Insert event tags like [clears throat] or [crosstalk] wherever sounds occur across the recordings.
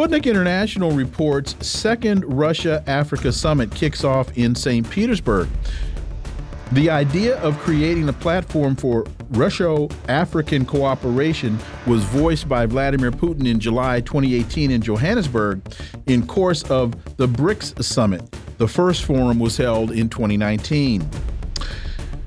Sputnik International reports second Russia Africa summit kicks off in St. Petersburg. The idea of creating a platform for Russo African cooperation was voiced by Vladimir Putin in July 2018 in Johannesburg in course of the BRICS summit. The first forum was held in 2019.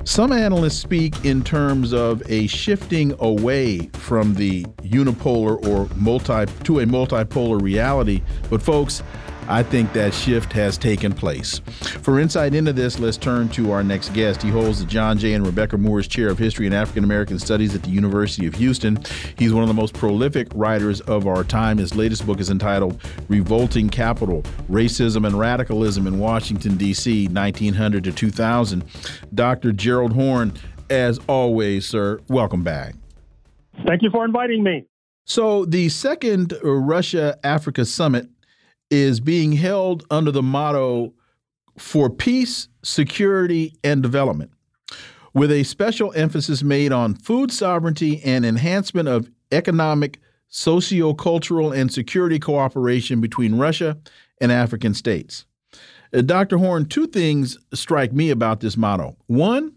Some analysts speak in terms of a shifting away from the unipolar or multi to a multipolar reality, but folks, I think that shift has taken place. For insight into this, let's turn to our next guest. He holds the John J. and Rebecca Moores Chair of History and African American Studies at the University of Houston. He's one of the most prolific writers of our time. His latest book is entitled Revolting Capital Racism and Radicalism in Washington, D.C., 1900 to 2000. Dr. Gerald Horne, as always, sir, welcome back. Thank you for inviting me. So, the second Russia Africa summit is being held under the motto for peace, security, and development, with a special emphasis made on food sovereignty and enhancement of economic, socio-cultural, and security cooperation between Russia and African states. Uh, Dr. Horne, two things strike me about this motto. One,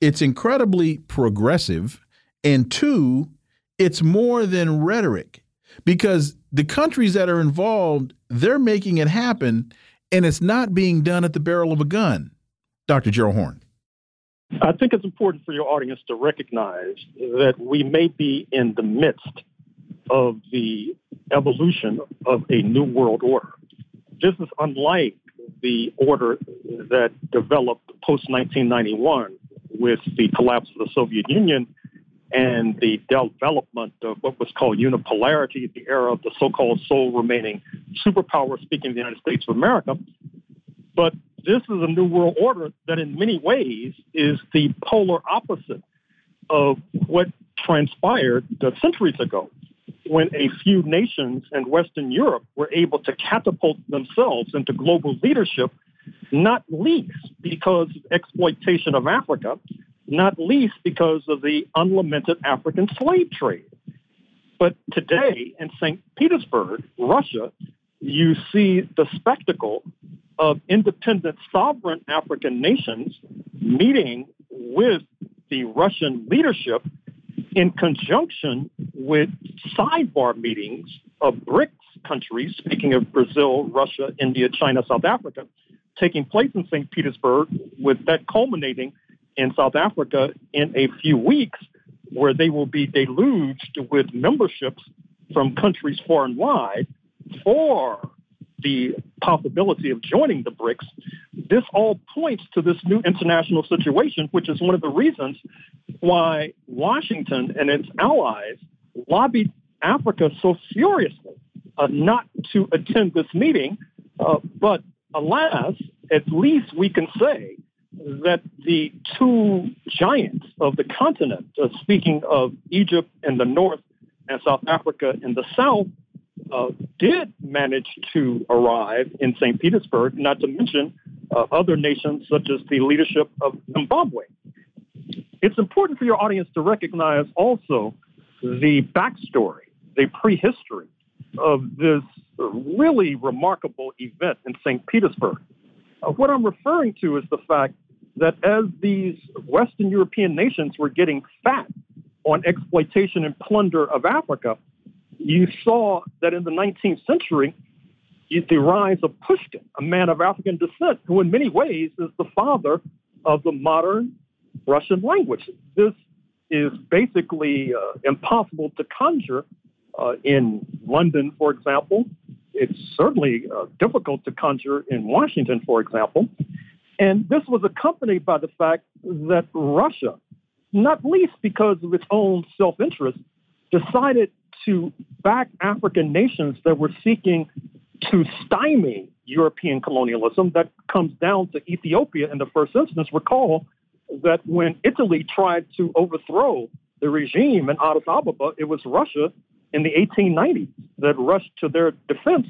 it's incredibly progressive, and two, it's more than rhetoric because the countries that are involved they're making it happen, and it's not being done at the barrel of a gun. Dr. Gerald Horne. I think it's important for your audience to recognize that we may be in the midst of the evolution of a new world order. This is unlike the order that developed post 1991 with the collapse of the Soviet Union and the development of what was called unipolarity, the era of the so-called sole remaining superpower speaking of the United States of America. But this is a new world order that in many ways is the polar opposite of what transpired centuries ago when a few nations in Western Europe were able to catapult themselves into global leadership, not least because of exploitation of Africa, not least because of the unlimited African slave trade. But today in St. Petersburg, Russia, you see the spectacle of independent sovereign African nations meeting with the Russian leadership in conjunction with sidebar meetings of BRICS countries, speaking of Brazil, Russia, India, China, South Africa, taking place in St. Petersburg, with that culminating in South Africa in a few weeks, where they will be deluged with memberships from countries far and wide for the possibility of joining the BRICS. This all points to this new international situation, which is one of the reasons why Washington and its allies lobbied Africa so furiously uh, not to attend this meeting. Uh, but alas, at least we can say that the two giants of the continent, uh, speaking of Egypt in the north and South Africa in the south, uh, did manage to arrive in St. Petersburg, not to mention uh, other nations such as the leadership of Zimbabwe. It's important for your audience to recognize also the backstory, the prehistory of this really remarkable event in St. Petersburg. Uh, what I'm referring to is the fact that as these Western European nations were getting fat on exploitation and plunder of Africa, you saw that in the 19th century, the rise of Pushkin, a man of African descent, who in many ways is the father of the modern Russian language. This is basically uh, impossible to conjure uh, in London, for example. It's certainly uh, difficult to conjure in Washington, for example. And this was accompanied by the fact that Russia, not least because of its own self interest, decided to back African nations that were seeking to stymie European colonialism that comes down to Ethiopia in the first instance. Recall that when Italy tried to overthrow the regime in Addis Ababa, it was Russia in the 1890s that rushed to their defense.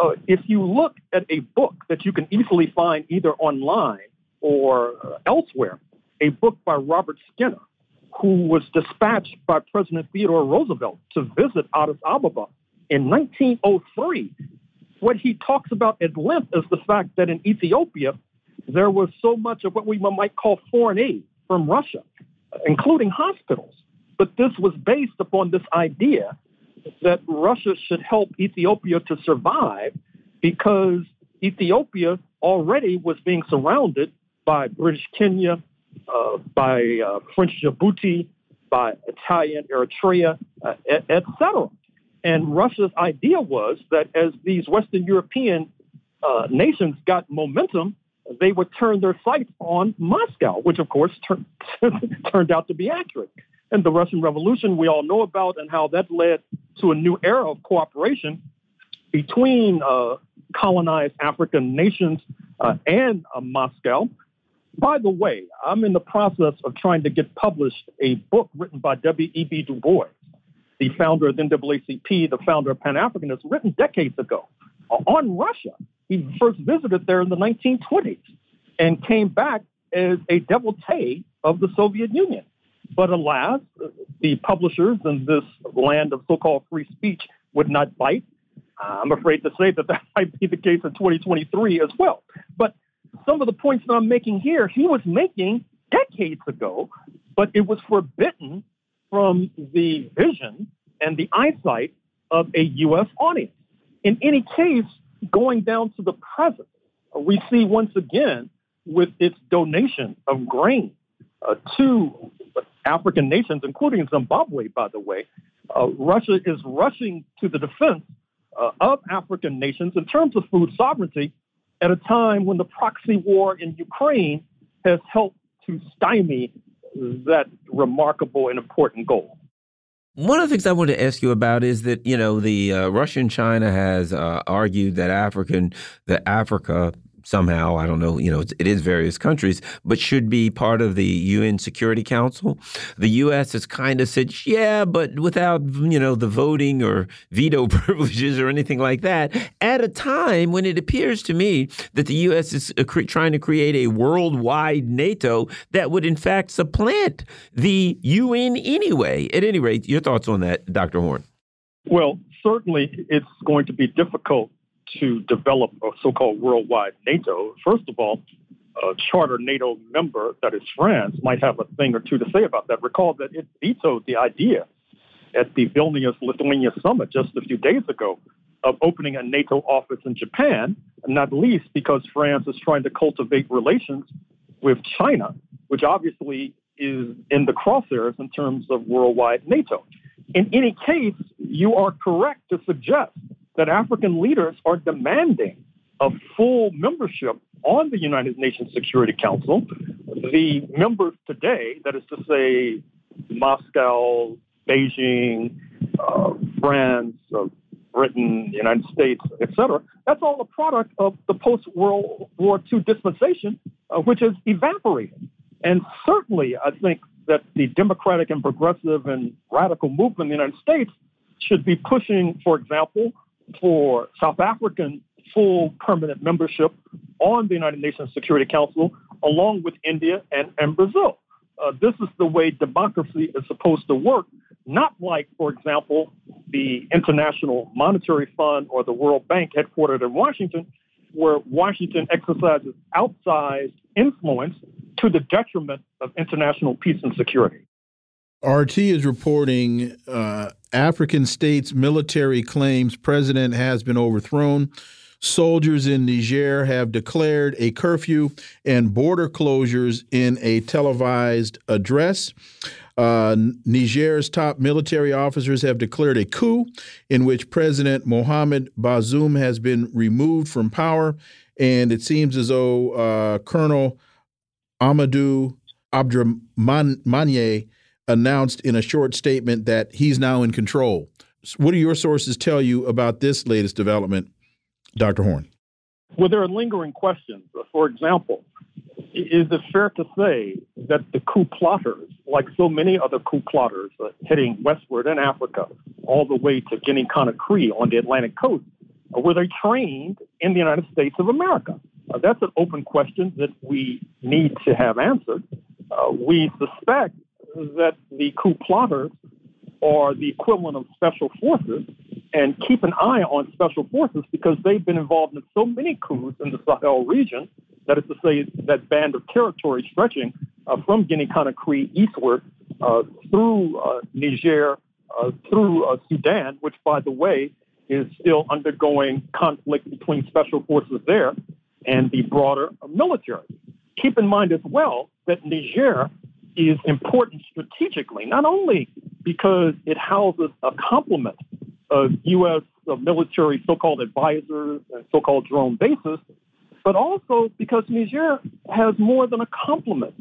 Uh, if you look at a book that you can easily find either online or uh, elsewhere, a book by Robert Skinner, who was dispatched by President Theodore Roosevelt to visit Addis Ababa in 1903 what he talks about at length is the fact that in Ethiopia, there was so much of what we might call foreign aid from Russia, including hospitals. But this was based upon this idea that Russia should help Ethiopia to survive because Ethiopia already was being surrounded by British Kenya, uh, by uh, French Djibouti, by Italian Eritrea, uh, etc. And Russia's idea was that as these Western European uh, nations got momentum, they would turn their sights on Moscow, which of course tur- [laughs] turned out to be accurate. And the Russian Revolution we all know about and how that led to a new era of cooperation between uh, colonized African nations uh, and uh, Moscow. By the way, I'm in the process of trying to get published a book written by W.E.B. Du Bois the founder of the NAACP, the founder of Pan Africanism, written decades ago on Russia. He first visited there in the 1920s and came back as a devotee of the Soviet Union. But alas, the publishers in this land of so called free speech would not bite. I'm afraid to say that that [laughs] might be the case in 2023 as well. But some of the points that I'm making here, he was making decades ago, but it was forbidden from the vision and the eyesight of a U.S. audience. In any case, going down to the present, we see once again with its donation of grain uh, to African nations, including Zimbabwe, by the way, uh, Russia is rushing to the defense uh, of African nations in terms of food sovereignty at a time when the proxy war in Ukraine has helped to stymie that remarkable and important goal. One of the things I want to ask you about is that you know the uh, Russian China has uh, argued that African that Africa somehow. I don't know. You know, it is various countries, but should be part of the UN Security Council. The U.S. has kind of said, yeah, but without you know the voting or veto [laughs] privileges or anything like that. At a time when it appears to me that the U.S. is uh, trying to create a worldwide NATO that would in fact supplant the UN anyway. At any rate, your thoughts on that, Dr. Horne? Well, certainly it's going to be difficult to develop a so-called worldwide NATO, first of all, a charter NATO member, that is France, might have a thing or two to say about that. Recall that it vetoed the idea at the Vilnius Lithuania summit just a few days ago of opening a NATO office in Japan, not least because France is trying to cultivate relations with China, which obviously is in the crosshairs in terms of worldwide NATO. In any case, you are correct to suggest that African leaders are demanding a full membership on the United Nations Security Council. The members today, that is to say, Moscow, Beijing, uh, France, uh, Britain, the United States, etc., that's all a product of the post World War II dispensation, uh, which has evaporated. And certainly, I think that the democratic and progressive and radical movement in the United States should be pushing, for example, for South African full permanent membership on the United Nations Security Council, along with India and, and Brazil. Uh, this is the way democracy is supposed to work, not like, for example, the International Monetary Fund or the World Bank headquartered in Washington, where Washington exercises outsized influence to the detriment of international peace and security. RT is reporting uh, African states' military claims president has been overthrown. Soldiers in Niger have declared a curfew and border closures in a televised address. Uh, Niger's top military officers have declared a coup in which President Mohamed Bazoum has been removed from power. And it seems as though uh, Colonel Amadou Abdrahmane announced in a short statement that he's now in control what do your sources tell you about this latest development, Dr. Horne? Well, there are lingering questions. For example, is it fair to say that the coup plotters, like so many other coup plotters uh, heading westward in Africa, all the way to Guinea Conakry on the Atlantic coast, uh, were they trained in the United States of America? Uh, that's an open question that we need to have answered. Uh, we suspect that the coup plotters are the equivalent of special forces and keep an eye on special forces because they've been involved in so many coups in the Sahel region. That is to say, that band of territory stretching uh, from Guinea Conakry eastward uh, through uh, Niger, uh, through uh, Sudan, which, by the way, is still undergoing conflict between special forces there and the broader military. Keep in mind as well that Niger is important strategically, not only because it houses a complement of U.S. military so called advisors and so called drone bases, but also because Niger has more than a complement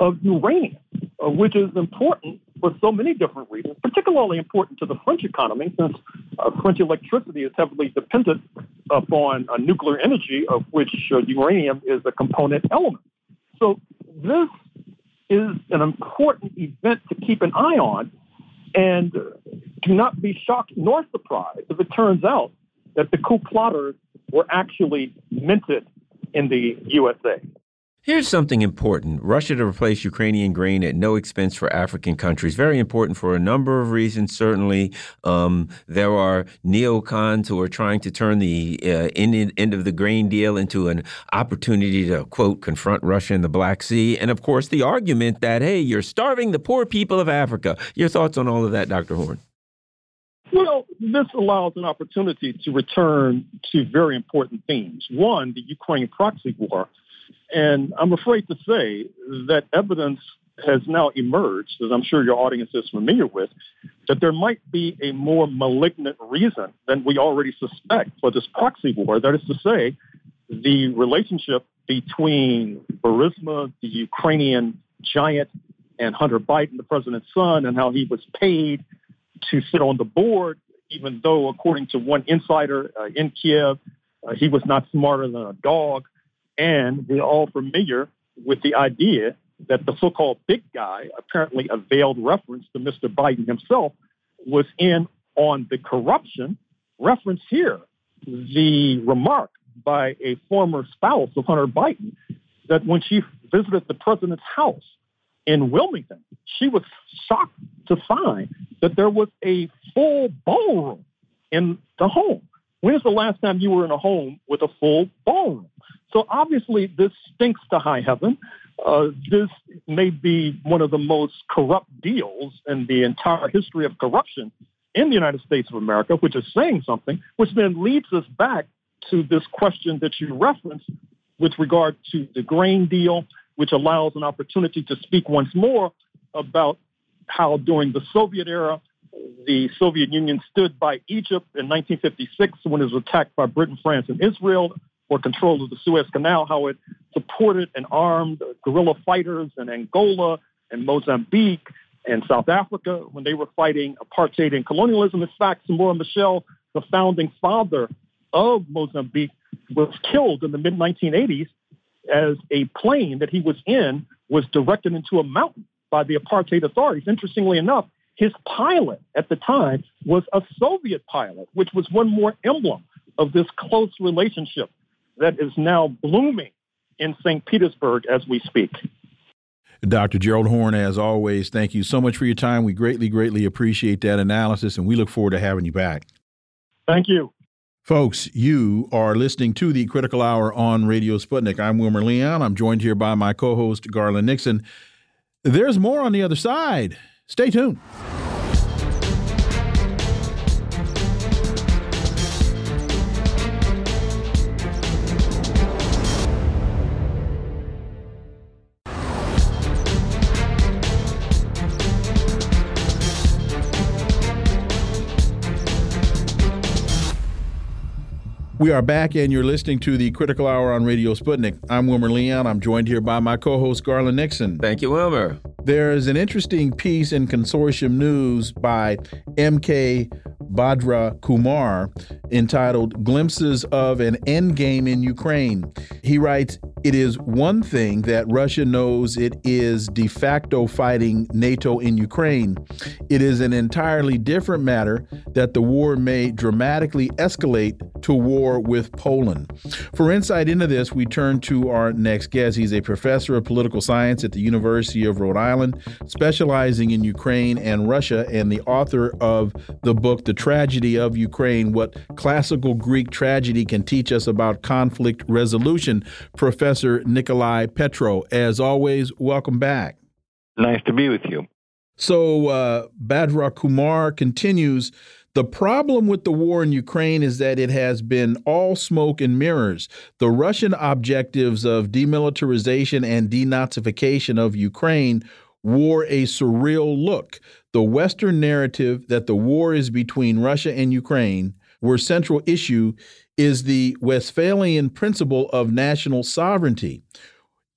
of uranium, uh, which is important for so many different reasons, particularly important to the French economy, since uh, French electricity is heavily dependent upon uh, nuclear energy, of which uh, uranium is a component element. So this is an important event to keep an eye on, and do not be shocked nor surprised if it turns out that the coup plotters were actually minted in the USA. Here's something important Russia to replace Ukrainian grain at no expense for African countries. Very important for a number of reasons, certainly. Um, there are neocons who are trying to turn the uh, end, end of the grain deal into an opportunity to, quote, confront Russia in the Black Sea. And of course, the argument that, hey, you're starving the poor people of Africa. Your thoughts on all of that, Dr. Horne? Well, this allows an opportunity to return to very important themes. One, the Ukraine proxy war and I'm afraid to say that evidence has now emerged, as I'm sure your audience is familiar with, that there might be a more malignant reason than we already suspect for this proxy war. That is to say, the relationship between Burisma, the Ukrainian giant, and Hunter Biden, the president's son, and how he was paid to sit on the board, even though, according to one insider uh, in Kiev, uh, he was not smarter than a dog. And we're all familiar with the idea that the so-called big guy, apparently a veiled reference to Mr. Biden himself, was in on the corruption reference here. The remark by a former spouse of Hunter Biden that when she visited the president's house in Wilmington, she was shocked to find that there was a full ballroom in the home. When's the last time you were in a home with a full ballroom? So obviously, this stinks to high heaven. Uh, this may be one of the most corrupt deals in the entire history of corruption in the United States of America, which is saying something, which then leads us back to this question that you referenced with regard to the grain deal, which allows an opportunity to speak once more about how during the Soviet era, the Soviet Union stood by Egypt in 1956 when it was attacked by Britain, France, and Israel for control of the Suez Canal, how it supported and armed guerrilla fighters in Angola and Mozambique and South Africa when they were fighting apartheid and colonialism. In fact, Samora Machel, the founding father of Mozambique, was killed in the mid 1980s as a plane that he was in was directed into a mountain by the apartheid authorities. Interestingly enough, his pilot at the time was a Soviet pilot, which was one more emblem of this close relationship that is now blooming in St. Petersburg as we speak. Dr. Gerald Horne, as always, thank you so much for your time. We greatly, greatly appreciate that analysis, and we look forward to having you back. Thank you. Folks, you are listening to the Critical Hour on Radio Sputnik. I'm Wilmer Leon. I'm joined here by my co host, Garland Nixon. There's more on the other side. Stay tuned. We are back, and you're listening to the Critical Hour on Radio Sputnik. I'm Wilmer Leon. I'm joined here by my co host, Garland Nixon. Thank you, Wilmer. There is an interesting piece in Consortium News by MK Bhadrakumar entitled Glimpses of an Endgame in Ukraine. He writes, It is one thing that Russia knows it is de facto fighting NATO in Ukraine. It is an entirely different matter that the war may dramatically escalate to war with Poland. For insight into this, we turn to our next guest. He's a professor of political science at the University of Rhode Island, specializing in Ukraine and Russia, and the author of the book, The Tragedy of Ukraine What Classical Greek Tragedy Can Teach Us About Conflict Resolution. Professor Nicolai Petro, as always, welcome back. Nice to be with you. So, uh, Bhadrakumar continues. The problem with the war in Ukraine is that it has been all smoke and mirrors. The Russian objectives of demilitarization and denazification of Ukraine wore a surreal look. The Western narrative that the war is between Russia and Ukraine, where central issue is the Westphalian principle of national sovereignty.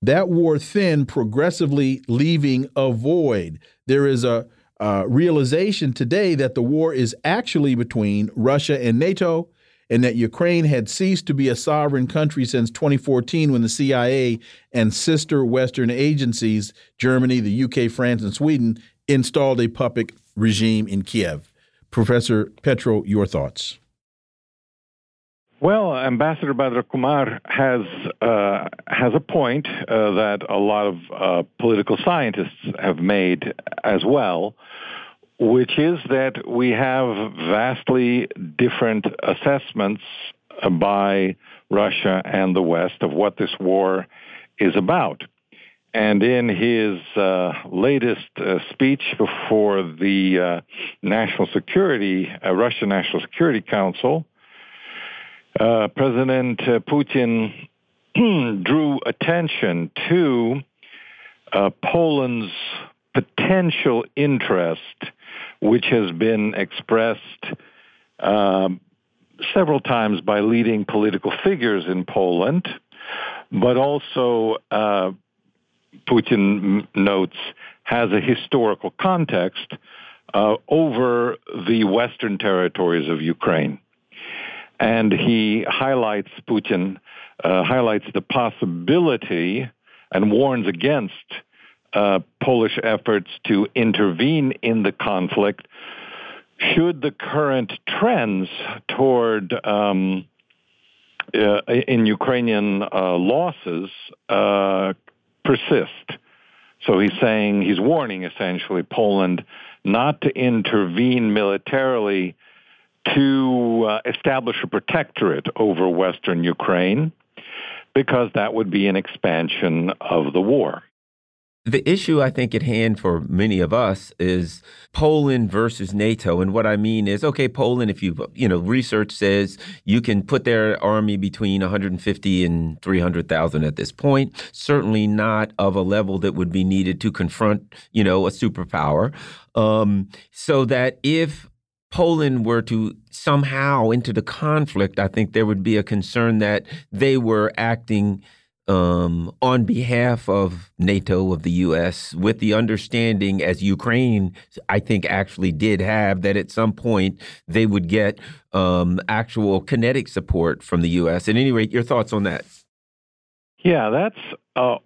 That war thin, progressively leaving a void. There is a uh, realization today that the war is actually between Russia and NATO, and that Ukraine had ceased to be a sovereign country since 2014 when the CIA and sister Western agencies, Germany, the UK, France, and Sweden, installed a puppet regime in Kiev. Professor Petro, your thoughts. Well, Ambassador Bhadrakumar has uh, has a point uh, that a lot of uh, political scientists have made as well, which is that we have vastly different assessments by Russia and the West of what this war is about. And in his uh, latest uh, speech before the uh, National Security, Russian National Security Council, uh, President uh, Putin [clears throat] drew attention to uh, Poland's potential interest, which has been expressed um, several times by leading political figures in Poland, but also uh, Putin notes has a historical context uh, over the western territories of Ukraine. And he highlights Putin, uh, highlights the possibility and warns against uh, Polish efforts to intervene in the conflict should the current trends toward um, uh, in Ukrainian uh, losses uh, persist. So he's saying, he's warning essentially Poland not to intervene militarily to uh, establish a protectorate over Western Ukraine because that would be an expansion of the war. The issue I think at hand for many of us is Poland versus NATO. And what I mean is, okay, Poland, if you, you know, research says you can put their army between 150 and 300,000 at this point, certainly not of a level that would be needed to confront, you know, a superpower. Um, so that if Poland were to somehow into the conflict, I think there would be a concern that they were acting um, on behalf of NATO, of the U.S., with the understanding, as Ukraine, I think, actually did have, that at some point they would get um, actual kinetic support from the U.S. At any rate, your thoughts on that? Yeah, that's a,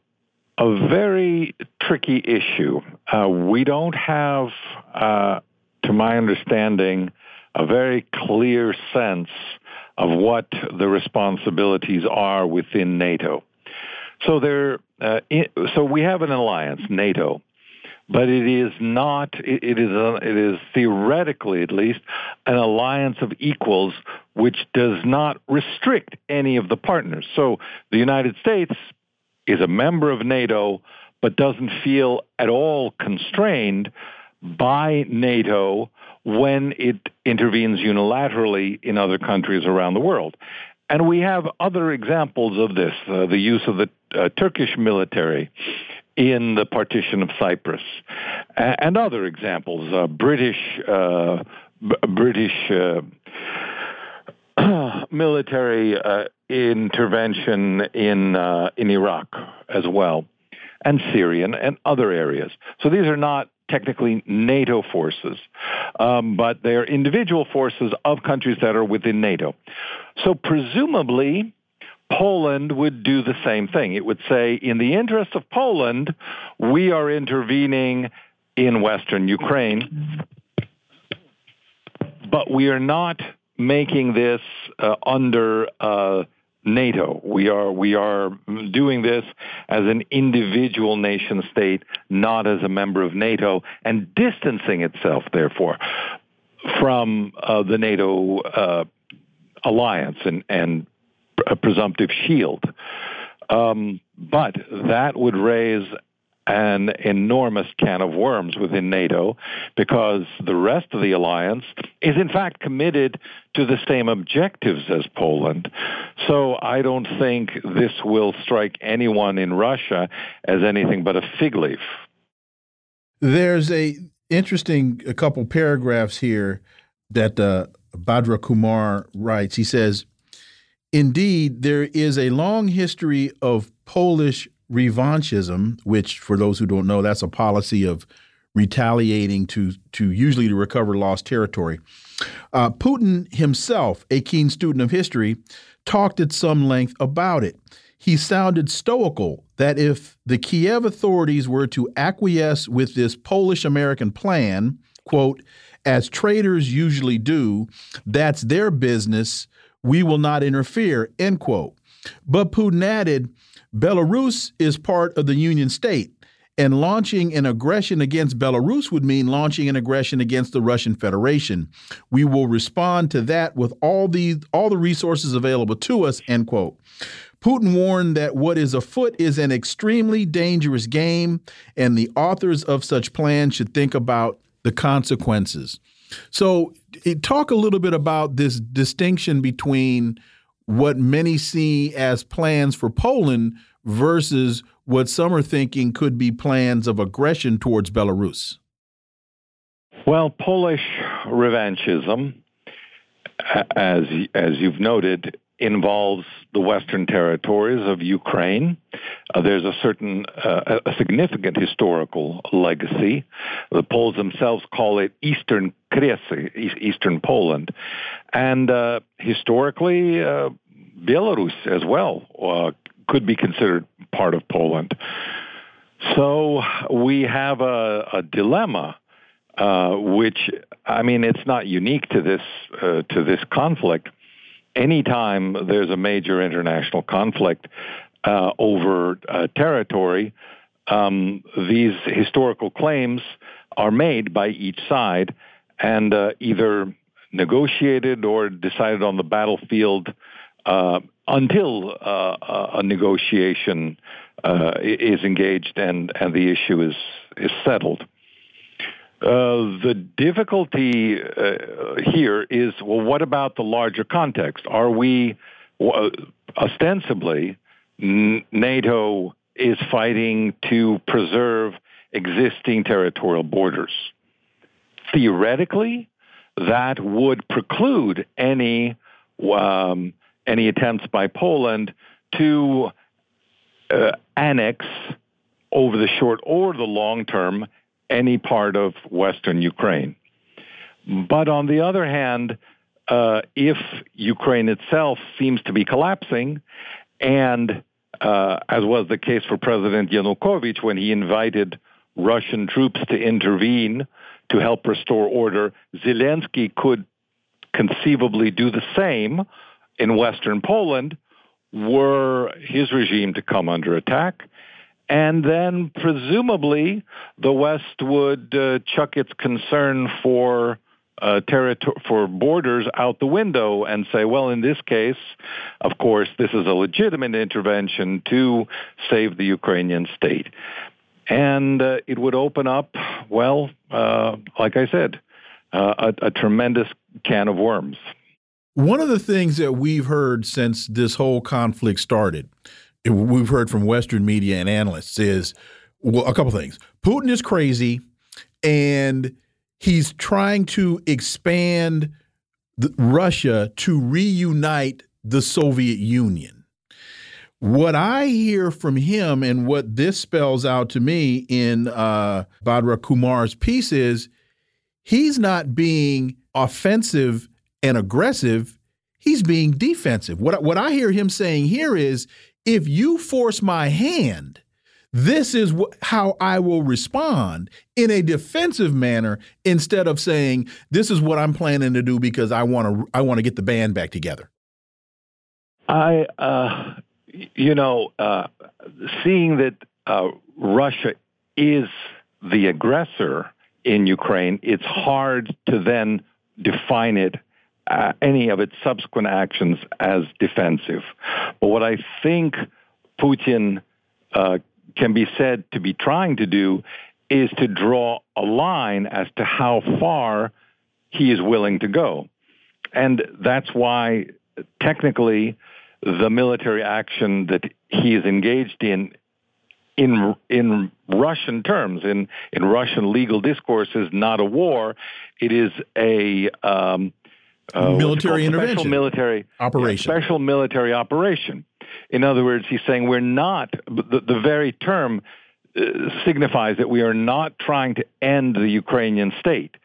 a very tricky issue. Uh, we don't have uh, to my understanding, a very clear sense of what the responsibilities are within NATO. So there, uh, so we have an alliance, NATO, but it is not. It, it is. A, it is theoretically, at least, an alliance of equals, which does not restrict any of the partners. So the United States is a member of NATO, but doesn't feel at all constrained by NATO when it intervenes unilaterally in other countries around the world. And we have other examples of this, uh, the use of the uh, Turkish military in the partition of Cyprus, and other examples, uh, British, uh, British uh, [clears throat] military uh, intervention in, in Iraq as well, and Syrian and other areas. So these are not technically NATO forces, um, but they are individual forces of countries that are within NATO. So presumably, Poland would do the same thing. It would say, in the interest of Poland, we are intervening in Western Ukraine, but we are not making this uh, under uh, NATO. We are we are doing this as an individual nation state, not as a member of NATO, and distancing itself, therefore, from uh, the NATO uh, alliance and and a presumptive shield. Um, but that would raise an enormous can of worms within NATO because the rest of the alliance is in fact committed to the same objectives as Poland. So I don't think this will strike anyone in Russia as anything but a fig leaf. There's a interesting a couple paragraphs here that uh, Bhadrakumar writes. He says, "Indeed, there is a long history of Polish revanchism, which, for those who don't know, that's a policy of retaliating to to usually to recover lost territory. Uh, Putin himself, a keen student of history, talked at some length about it. He sounded stoical that if the Kiev authorities were to acquiesce with this Polish American plan, quote, as traitors usually do, that's their business. We will not interfere, end quote. But Putin added, Belarus is part of the Union state, and launching an aggression against Belarus would mean launching an aggression against the Russian Federation. We will respond to that with all the all the resources available to us. End quote. Putin warned that what is afoot is an extremely dangerous game, and the authors of such plans should think about the consequences. So, talk a little bit about this distinction between what many see as plans for Poland versus what some are thinking could be plans of aggression towards Belarus? Well, Polish revanchism, as as you've noted, involves the western territories of Ukraine. Uh, there's a certain, uh, a significant historical legacy. The Poles themselves call it Eastern Kresy, Eastern Poland. And uh, historically, uh, Belarus as well uh, could be considered part of Poland. So we have a, a dilemma, uh, which I mean, it's not unique to this to this conflict. Anytime there's a major international conflict uh, over uh, territory, um, these historical claims are made by each side and uh, either negotiated or decided on the battlefield uh, until uh, a negotiation uh, is engaged and, and the issue is, is settled. Uh, the difficulty uh, here is well, what about the larger context? Are we ostensibly NATO is fighting to preserve existing territorial borders? Theoretically, that would preclude any um, any attempts by Poland to uh, annex over the short or the long term any part of Western Ukraine. But on the other hand, uh, if Ukraine itself seems to be collapsing, and uh, as was the case for President Yanukovych when he invited Russian troops to intervene to help restore order, Zelensky could conceivably do the same in Western Poland were his regime to come under attack. And then presumably the West would uh, chuck its concern for uh, territory for borders out the window and say, well, in this case, of course, this is a legitimate intervention to save the Ukrainian state. And uh, it would open up, well, uh, like I said, uh, a, a tremendous can of worms. One of the things that we've heard since this whole conflict started, we've heard from Western media and analysts, is well, a couple things. Putin is crazy, and he's trying to expand the, Russia to reunite the Soviet Union. What I hear from him and what this spells out to me in uh, Bhadrakumar's piece is he's not being offensive and aggressive. He's being defensive. What, what I hear him saying here is if you force my hand, this is how I will respond in a defensive manner instead of saying this is what I'm planning to do because I want to I want to get the band back together. I uh, you know, uh, seeing that uh, Russia is the aggressor in Ukraine, it's hard to then define it, uh, any of its subsequent actions as defensive. But what I think Putin uh, can be said to be trying to do is to draw a line as to how far he is willing to go. And that's why technically the military action that he is engaged in in in Russian terms, in in Russian legal discourse, is not a war. It is a um, uh, military intervention, special military operation, yeah, special military operation. In other words, he's saying we're not. The, the very term uh, signifies that we are not trying to end the Ukrainian state.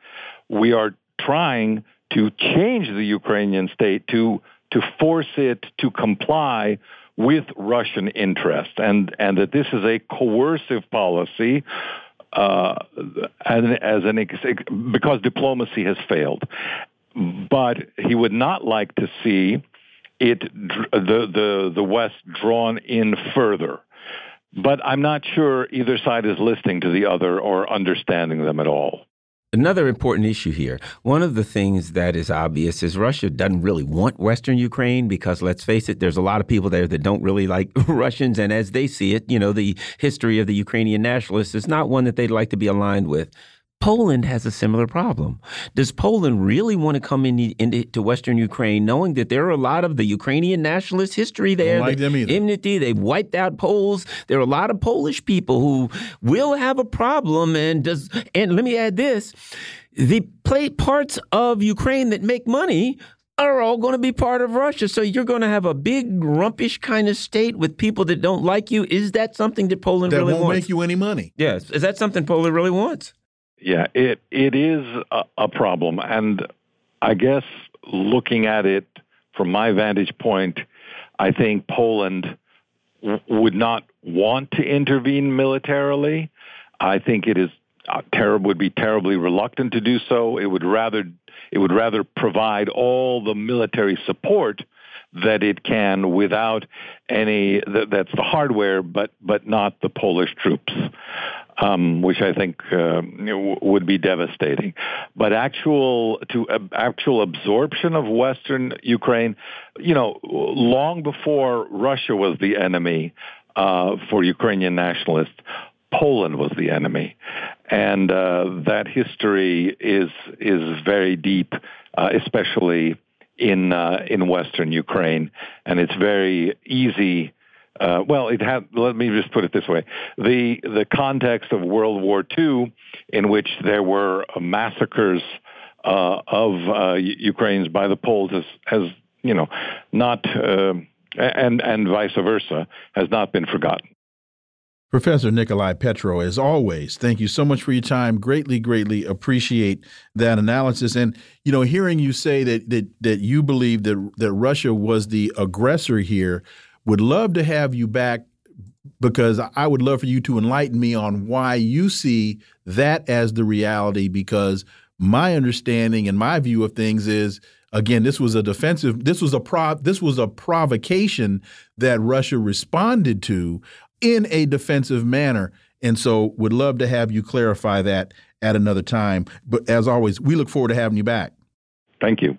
We are trying to change the Ukrainian state to to force it to comply with Russian interest, and and that this is a coercive policy. Uh, as, as an because diplomacy has failed, but he would not like to see it the the the West drawn in further. But I'm not sure either side is listening to the other or understanding them at all. Another important issue here. One of the things that is obvious is Russia doesn't really want Western Ukraine because let's face it, there's a lot of people there that don't really like [laughs] Russians. And as they see it, you know, the history of the Ukrainian nationalists is not one that they'd like to be aligned with. Poland has a similar problem. Does Poland really want to come in, into Western Ukraine, knowing that there are a lot of the Ukrainian nationalist history there? Don't like them either. Enmity, they've wiped out Poles. There are a lot of Polish people who will have a problem. And does and let me add this: the play parts of Ukraine that make money are all going to be part of Russia. So you're going to have a big grumpish kind of state with people that don't like you. Is that something that Poland that really won't wants? make you any money. Yes. Is that something Poland really wants? Yeah, it it is a, a problem, and I guess looking at it from my vantage point, I think Poland would not want to intervene militarily. I think it is uh, terrible would be terribly reluctant to do so. It would rather it would rather provide all the military support that it can without any that, that's the hardware but but not the Polish troops um, which I think uh, would be devastating. But actual to uh, actual absorption of Western Ukraine, you know, long before Russia was the enemy uh, for Ukrainian nationalists, Poland was the enemy, and uh, that history is is very deep, uh, especially in uh, in Western Ukraine, and it's very easy uh, well, it had. Let me just put it this way: the the context of World War II, in which there were massacres uh, of uh, Ukrainians by the Poles, has, has you know not uh, and and vice versa has not been forgotten. Professor Nicolai Petro, as always, thank you so much for your time. Greatly, greatly appreciate that analysis. And you know, hearing you say that that that you believe that that Russia was the aggressor here would love to have you back because I would love for you to enlighten me on why you see that as the reality. Because my understanding and my view of things is, again, this was a defensive, this was a prov, this was a provocation that Russia responded to in a defensive manner. And so, would love to have you clarify that at another time. But as always, we look forward to having you back. Thank you.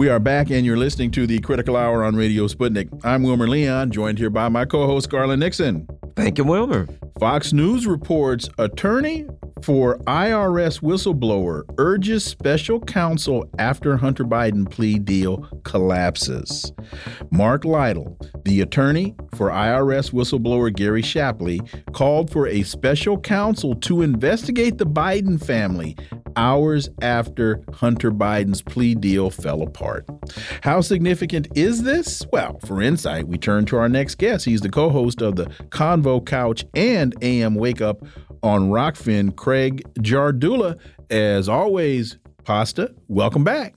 We are back, and you're listening to the Critical Hour on Radio Sputnik. I'm Wilmer Leon, joined here by my co host, Garland Nixon. Thank you, Wilmer. Fox News reports attorney for IRS whistleblower urges special counsel after Hunter Biden plea deal collapses. Mark Lytle, the attorney for IRS whistleblower Gary Shapley, called for a special counsel to investigate the Biden family hours after Hunter Biden's plea deal fell apart. How significant is this? Well, for insight, we turn to our next guest. He's the co host of the Convo Couch and AM Wake Up on Rokfin, Craig Jardula. As always, Pasta, welcome back.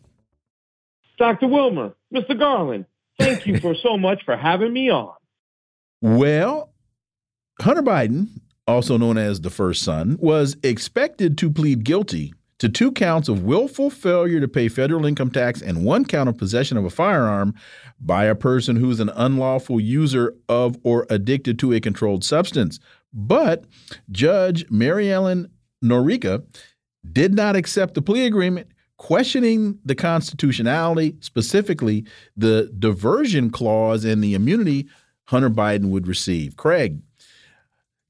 Dr. Wilmer, Mr. Garland, thank you for so much for having me on. Well, Hunter Biden, also known as the first son, was expected to plead guilty to two counts of willful failure to pay federal income tax and one count of possession of a firearm by a person who's an unlawful user of or addicted to a controlled substance. But Judge Mary Ellen Noreika did not accept the plea agreement, questioning the constitutionality, specifically the diversion clause and the immunity Hunter Biden would receive. Craig,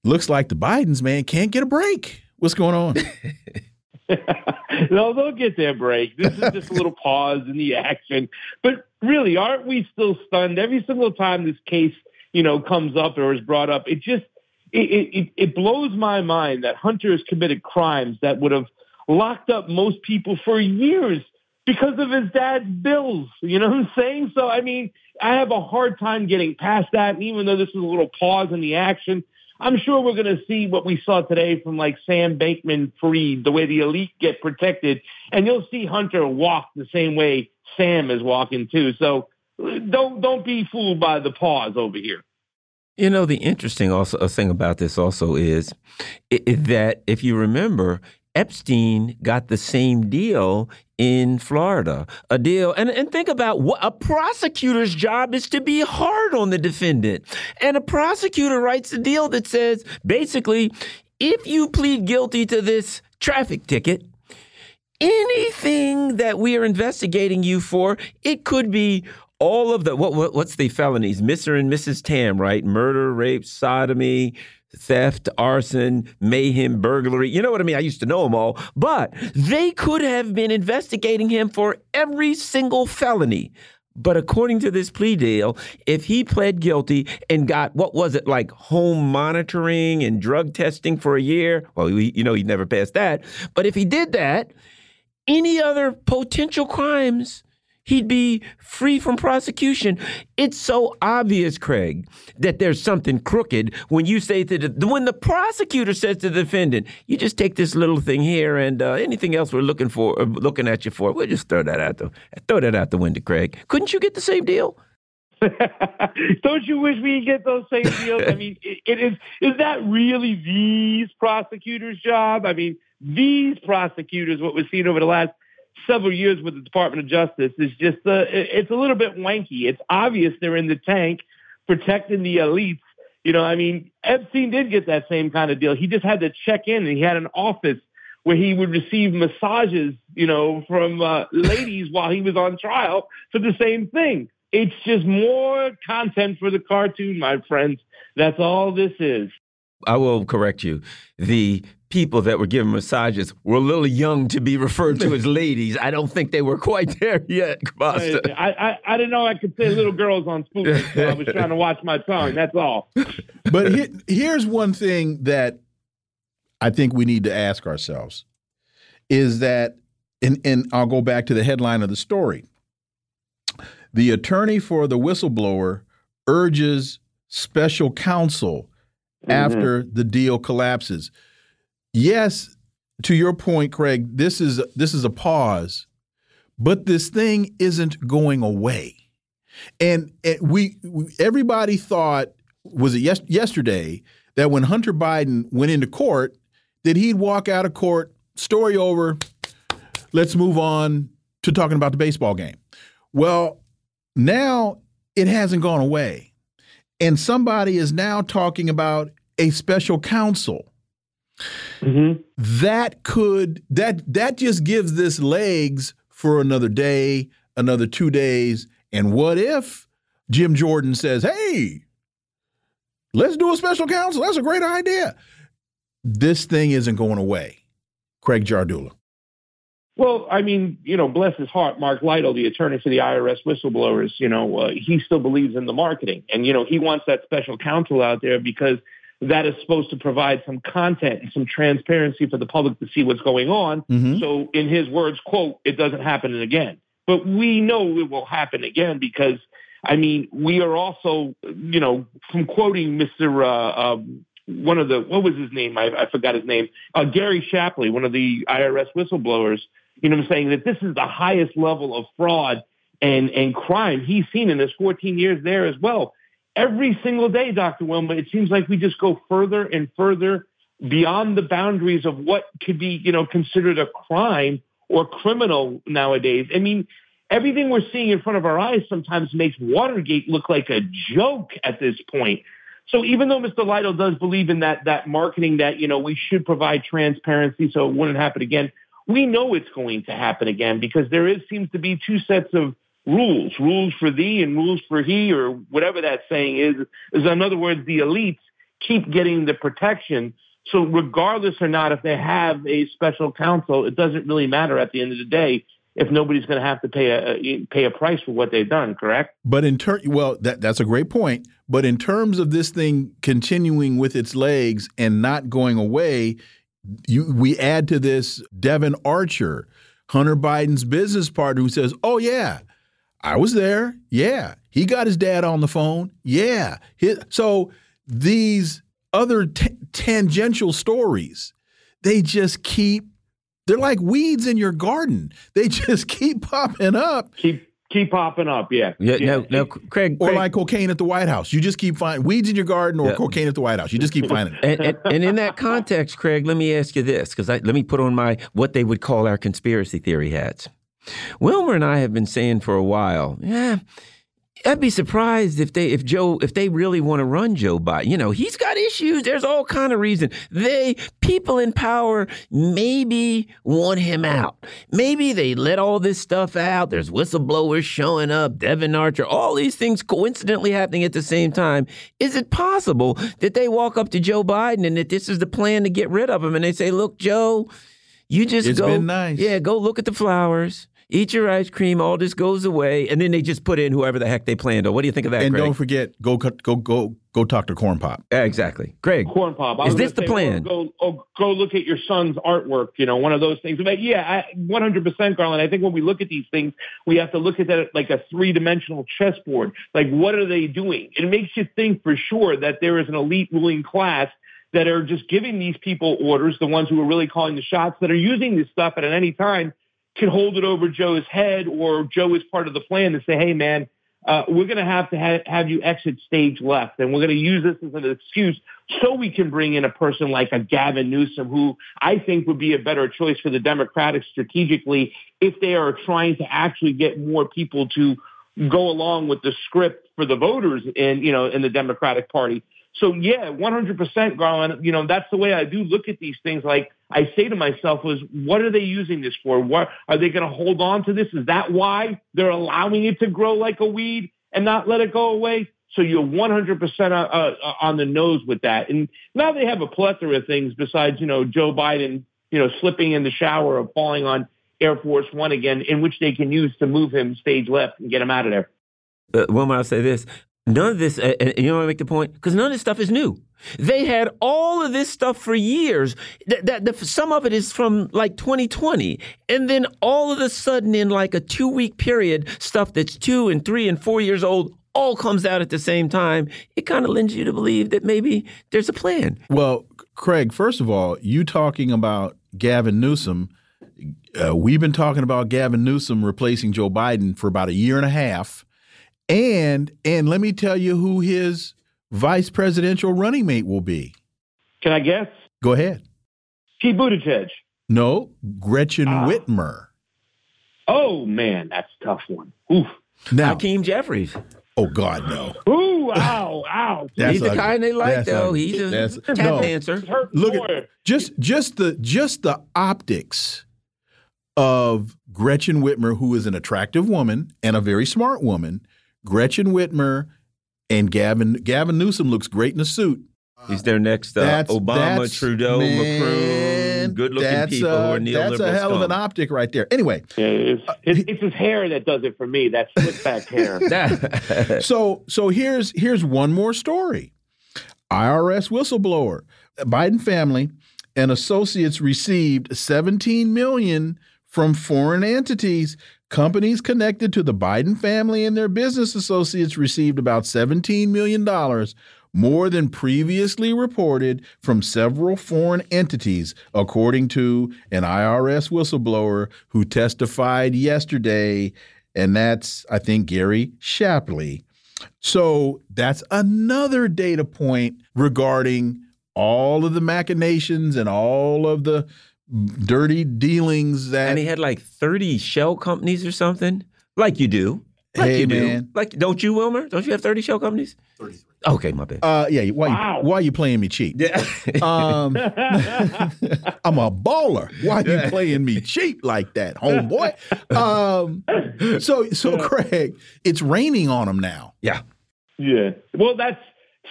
looks like the Bidens, man, can't get a break. What's going on? [laughs] [laughs] no, they'll get their break. This is just a little pause in the action. But really, aren't we still stunned every single time this case, you know, comes up or is brought up? It just it, it, it blows my mind that Hunter has committed crimes that would have locked up most people for years because of his dad's bills. You know what I'm saying? So, I mean, I have a hard time getting past that. And even though this is a little pause in the action, I'm sure we're going to see what we saw today from like Sam Bankman Freed, the way the elite get protected. And you'll see Hunter walk the same way Sam is walking too. So don't, don't be fooled by the pause over here. You know, the interesting also uh, thing about this also is that if you remember, Epstein got the same deal in Florida. A deal, and, and think about what a prosecutor's job is to be hard on the defendant. And a prosecutor writes a deal that says basically, if you plead guilty to this traffic ticket, anything that we are investigating you for, it could be all of the what, what what's the felonies? Mr. and Mrs. Tam, right? Murder, rape, sodomy, theft, arson, mayhem, burglary. You know what I mean? I used to know them all, but they could have been investigating him for every single felony. But according to this plea deal, if he pled guilty and got what was it like home monitoring and drug testing for a year, well, you know, he never passed that. But if he did that, any other potential crimes he'd be free from prosecution. It's so obvious, Craig, that there's something crooked when you say to the when the prosecutor says to the defendant, "You just take this little thing here, and uh, anything else we're looking for, uh, looking at you for, we'll just throw that out the throw that out the window, Craig." Couldn't you get the same deal? [laughs] Don't you wish we could get those same deals? I mean, it, it is is that really these prosecutors' job? I mean, these prosecutors, what we've seen over the last several years with the Department of Justice is just uh, it's a little bit wanky. It's obvious they're in the tank protecting the elites. You know, I mean, Epstein did get that same kind of deal. He just had to check in and he had an office where he would receive massages, you know, from uh, ladies while he was on trial for the same thing. It's just more content for the cartoon, my friends. That's all this is. I will correct you. The people that were giving massages were a little young to be referred to as [laughs] ladies. I don't think they were quite there yet, I, I, I, didn't know I could say little girls on spoon, so I was trying to watch my tongue. That's all. But he, here's one thing that I think we need to ask ourselves is that, and, and I'll go back to the headline of the story. The attorney for the whistleblower urges special counsel mm -hmm. after the deal collapses yes, to your point, Craig, this is this is a pause, but this thing isn't going away. And, and we, we, everybody thought was it yes, yesterday that when Hunter Biden went into court that he'd walk out of court, story over, let's move on to talking about the baseball game. Well, now it hasn't gone away. And somebody is now talking about a special counsel Mm -hmm. That could that that just gives this legs for another day, another two days. And what if Jim Jordan says, hey, let's do a special counsel? That's a great idea. This thing isn't going away. Craig Jardula. Well, I mean, you know, bless his heart, Mark Lytle, the attorney for the IRS whistleblowers, you know, uh, he still believes in the marketing. And, you know, he wants that special counsel out there because that is supposed to provide some content and some transparency for the public to see what's going on. Mm-hmm. So, in his words, quote, it doesn't happen again. But we know it will happen again because, I mean, we are also, you know, from quoting Mr. Uh, um, one of the, what was his name? I, I forgot his name. Uh, Gary Shapley, one of the IRS whistleblowers, you know, what I'm saying that this is the highest level of fraud and, and crime he's seen in his 14 years there as well. Every single day, Dr. Wilma, it seems like we just go further and further beyond the boundaries of what could be, you know, considered a crime or criminal nowadays. I mean, everything we're seeing in front of our eyes sometimes makes Watergate look like a joke at this point. So even though Mr. Lytle does believe in that that marketing that you know we should provide transparency so it wouldn't happen again, we know it's going to happen again because there is seems to be two sets of rules, rules for thee and rules for he, or whatever that saying is. Is in other words, the elites keep getting the protection. So regardless or not, if they have a special counsel, it doesn't really matter at the end of the day if nobody's going to have to pay a pay a price for what they've done. Correct? But in turn, well, that that's a great point. But in terms of this thing continuing with its legs and not going away, you, we add to this Devon Archer, Hunter Biden's business partner, who says, "Oh yeah, I was there. Yeah, he got his dad on the phone. Yeah, so these other tangential stories, they just keep. They're like weeds in your garden. They [laughs] just keep popping up. Keep keep popping up. Yeah. Yeah. yeah. No, no, Craig. Or Craig. like cocaine at the White House. You just keep finding weeds in your garden or yeah. cocaine at the White House. You just keep finding it. And, and, and in that context, Craig, let me ask you this because let me put on my what they would call our conspiracy theory hats. Wilmer and I have been saying for a while, yeah, I'd be surprised if they if Joe if they really want to run Joe Biden. You know, he's got issues. There's all kind of reason. They people in power maybe want him out. Maybe they let all this stuff out. There's whistleblowers showing up, Devon Archer, all these things coincidentally happening at the same time. Is it possible that they walk up to Joe Biden and that this is the plan to get rid of him and they say, "Look, Joe, you just it's go nice. Yeah, go look at the flowers eat your ice cream, all this goes away, and then they just put in whoever the heck they planned. Or what do you think of that? And Greg? don't forget, go go go go talk to Corn Pop. Exactly, Greg. Corn Pop. I is this the say, plan? Oh, go oh, go look at your son's artwork. You know, one of those things. But yeah, one hundred percent, Garland. I think when we look at these things, we have to look at that like a three dimensional chessboard. Like, what are they doing? It makes you think for sure that there is an elite ruling class that are just giving these people orders, the ones who are really calling the shots, that are using this stuff at any time can hold it over Joe's head or Joe is part of the plan to say, hey, man, uh, we're going to have to ha- have you exit stage left. And we're going to use this as an excuse so we can bring in a person like a Gavin Newsom, who I think would be a better choice for the Democrats strategically if they are trying to actually get more people to go along with the script for the voters in, you know, in the Democratic Party. So yeah, 100% Garland, you know, that's the way I do look at these things. Like I say to myself was, what are they using this for? What are they going to hold on to this? Is that why they're allowing it to grow like a weed and not let it go away? So you're 100% uh, uh, on the nose with that. And now they have a plethora of things besides, you know, Joe Biden, you know, slipping in the shower or falling on Air Force One again, in which they can use to move him stage left and get him out of there. Uh, Wilma, I'll say this. None of this, uh, you know, I make the point because none of this stuff is new. They had all of this stuff for years. That, that some of it is from like 2020, and then all of a sudden, in like a two-week period, stuff that's two and three and four years old all comes out at the same time. It kind of lends you to believe that maybe there's a plan. Well, Craig, first of all, you talking about Gavin Newsom. Uh, we've been talking about Gavin Newsom replacing Joe Biden for about a year and a half and and let me tell you who his vice presidential running mate will be. Can I guess? Go ahead. Pete Buttigieg. No, Gretchen ah. Whitmer. Oh man, that's a tough one. Oof. Now, Hakeem Jeffries. Oh God, no. Ooh, ow, ow. [laughs] He's the kind they like, though. He's a tap no. dancer. Look at just just the just the optics of Gretchen Whitmer, who is an attractive woman and a very smart woman. Gretchen Whitmer and Gavin Gavin Newsom looks great in a suit. He's their next uh, That's- Obama, that's- Trudeau, man, Macron, good-looking people a, who are neoliberal. That's a hell of an optic right there. Anyway, Yeah, it's, it's, it's his hair that does it for me. That slick back hair. [laughs] So so here's here's one more story. IRS whistleblower, Biden family and associates received 17 million from foreign entities. Companies connected to the Biden family and their business associates received about 17 million dollars more than previously reported from several foreign entities, according to an IRS whistleblower who testified yesterday. And that's, I think, Gary Shapley. So that's another data point regarding all of the machinations and all of the dirty dealings that and he had like 30 shell companies or something, like you do. Like Hey, you do. man. Like, don't you, Wilmer? Don't you have 30 shell companies? 33. Okay, my bad. uh yeah why Wow. you, why you playing me cheap yeah. um [laughs] [laughs] i'm a baller why are you playing me cheap like that homeboy [laughs] um so so craig it's raining on him now yeah. Yeah. Well, that's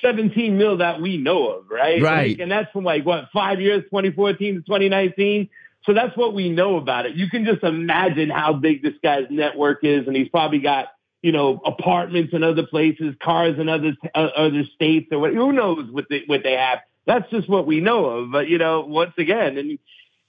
17 mil that we know of, right? Right. Like, and that's from like what five years, 2014 to 2019. So that's what we know about it. You can just imagine how big this guy's network is, and he's probably got you know apartments in other places, cars in other uh, other states, or what. Who knows what they what they have? That's just what we know of. But you know, once again, and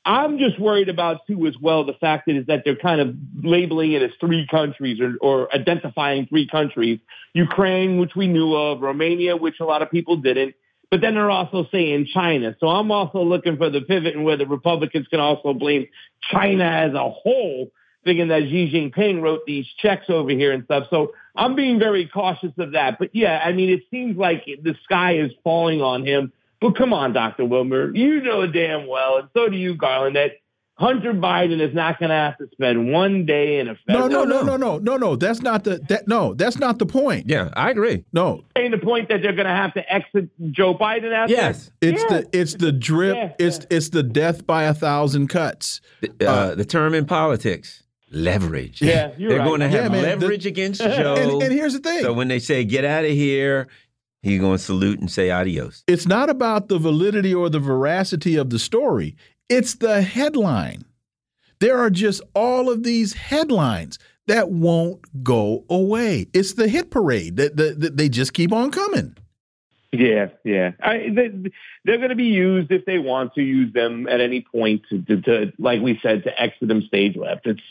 I'm just worried about too as well the fact that is that they're kind of labeling it as three countries or, or identifying three countries. Ukraine, which we knew of, Romania, which a lot of people didn't. But then they're also saying China. So I'm also looking for the pivot and where the Republicans can also blame China as a whole, thinking that Xi Jinping wrote these checks over here and stuff. So I'm being very cautious of that. But yeah, I mean, it seems like the sky is falling on him. But come on, Dr. Wilmer, you know damn well, and so do you, Garland, that Hunter Biden is not going to have to spend one day in a federal. no no no no no no no. that's not the that no that's not the point Yeah, I agree. no Saying the point that they're going to have to exit Joe Biden after. Yes. It's Yeah. the it's the drip. Yeah, it's it's the death by a thousand cuts. The, uh, the term in politics, leverage. Yeah, you're They're right. going to have Yeah, man, the- leverage against [laughs] Joe. And, and here's the thing: so when they say get out of here, he's going to salute and say adios. it's not about the validity or the veracity of the story. It's the headline. There are just all of these headlines that won't go away. It's the hit parade that, that they just keep on coming. Yeah, yeah. I, they, they're going to be used if they want to use them at any point to, to, to, like we said, to exit them stage left. It's,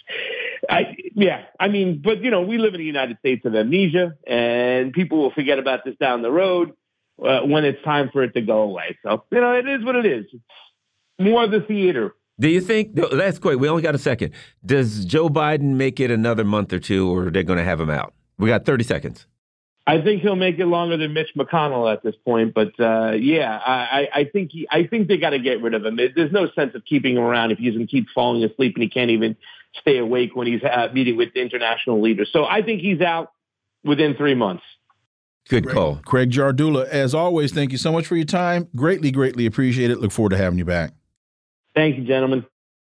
I, yeah. I mean, but you know, we live in the United States of amnesia, and people will forget about this down the road uh, when it's time for it to go away. So you know, it is what it is. It's more of the theater. Do you think that's quick? We only got a second. Does Joe Biden make it another month or two, or are they going to have him out? We got thirty seconds. I think he'll make it longer than Mitch McConnell at this point, but uh, yeah, I, I I think he, I think they got to get rid of him. There's no sense of keeping him around if he's going to keep falling asleep and he can't even stay awake when he's uh, meeting with international leaders. So I think he's out within three months. Good call. Craig Jardula, as always, thank you so much for your time. Greatly, greatly appreciate it. Look forward to having you back. Thank you, gentlemen.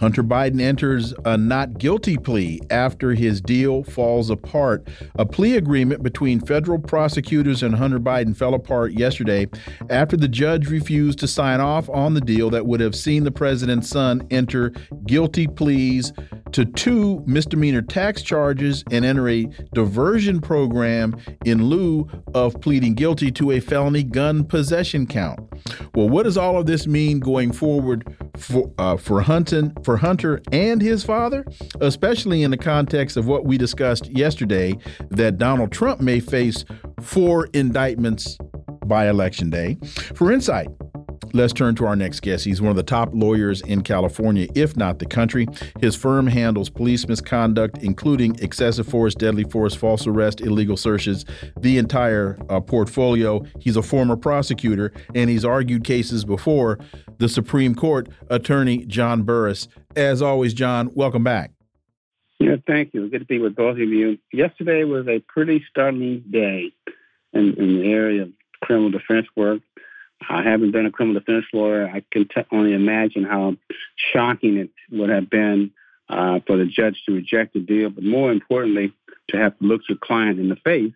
Hunter Biden enters a not guilty plea after his deal falls apart. A plea agreement between federal prosecutors and Hunter Biden fell apart yesterday after the judge refused to sign off on the deal that would have seen the president's son enter guilty pleas to two misdemeanor tax charges and enter a diversion program in lieu of pleading guilty to a felony gun possession count. Well, what does all of this mean going forward for uh, for Hunter for Hunter and his father, especially in the context of what we discussed yesterday that Donald Trump may face four indictments by election day? For insight, Let's turn to our next guest. He's one of the top lawyers in California, if not the country. His firm handles police misconduct, including excessive force, deadly force, false arrest, illegal searches, the entire uh, portfolio. He's a former prosecutor, and he's argued cases before the Supreme Court. Attorney John Burris. As always, John, welcome back. Yeah, thank you. Good to be with both of you. Yesterday was a pretty stunning day in, in the area of criminal defense work. I haven't been a criminal defense lawyer. I can t- only imagine how shocking it would have been uh, for the judge to reject the deal, but more importantly, to have to look your client in the face.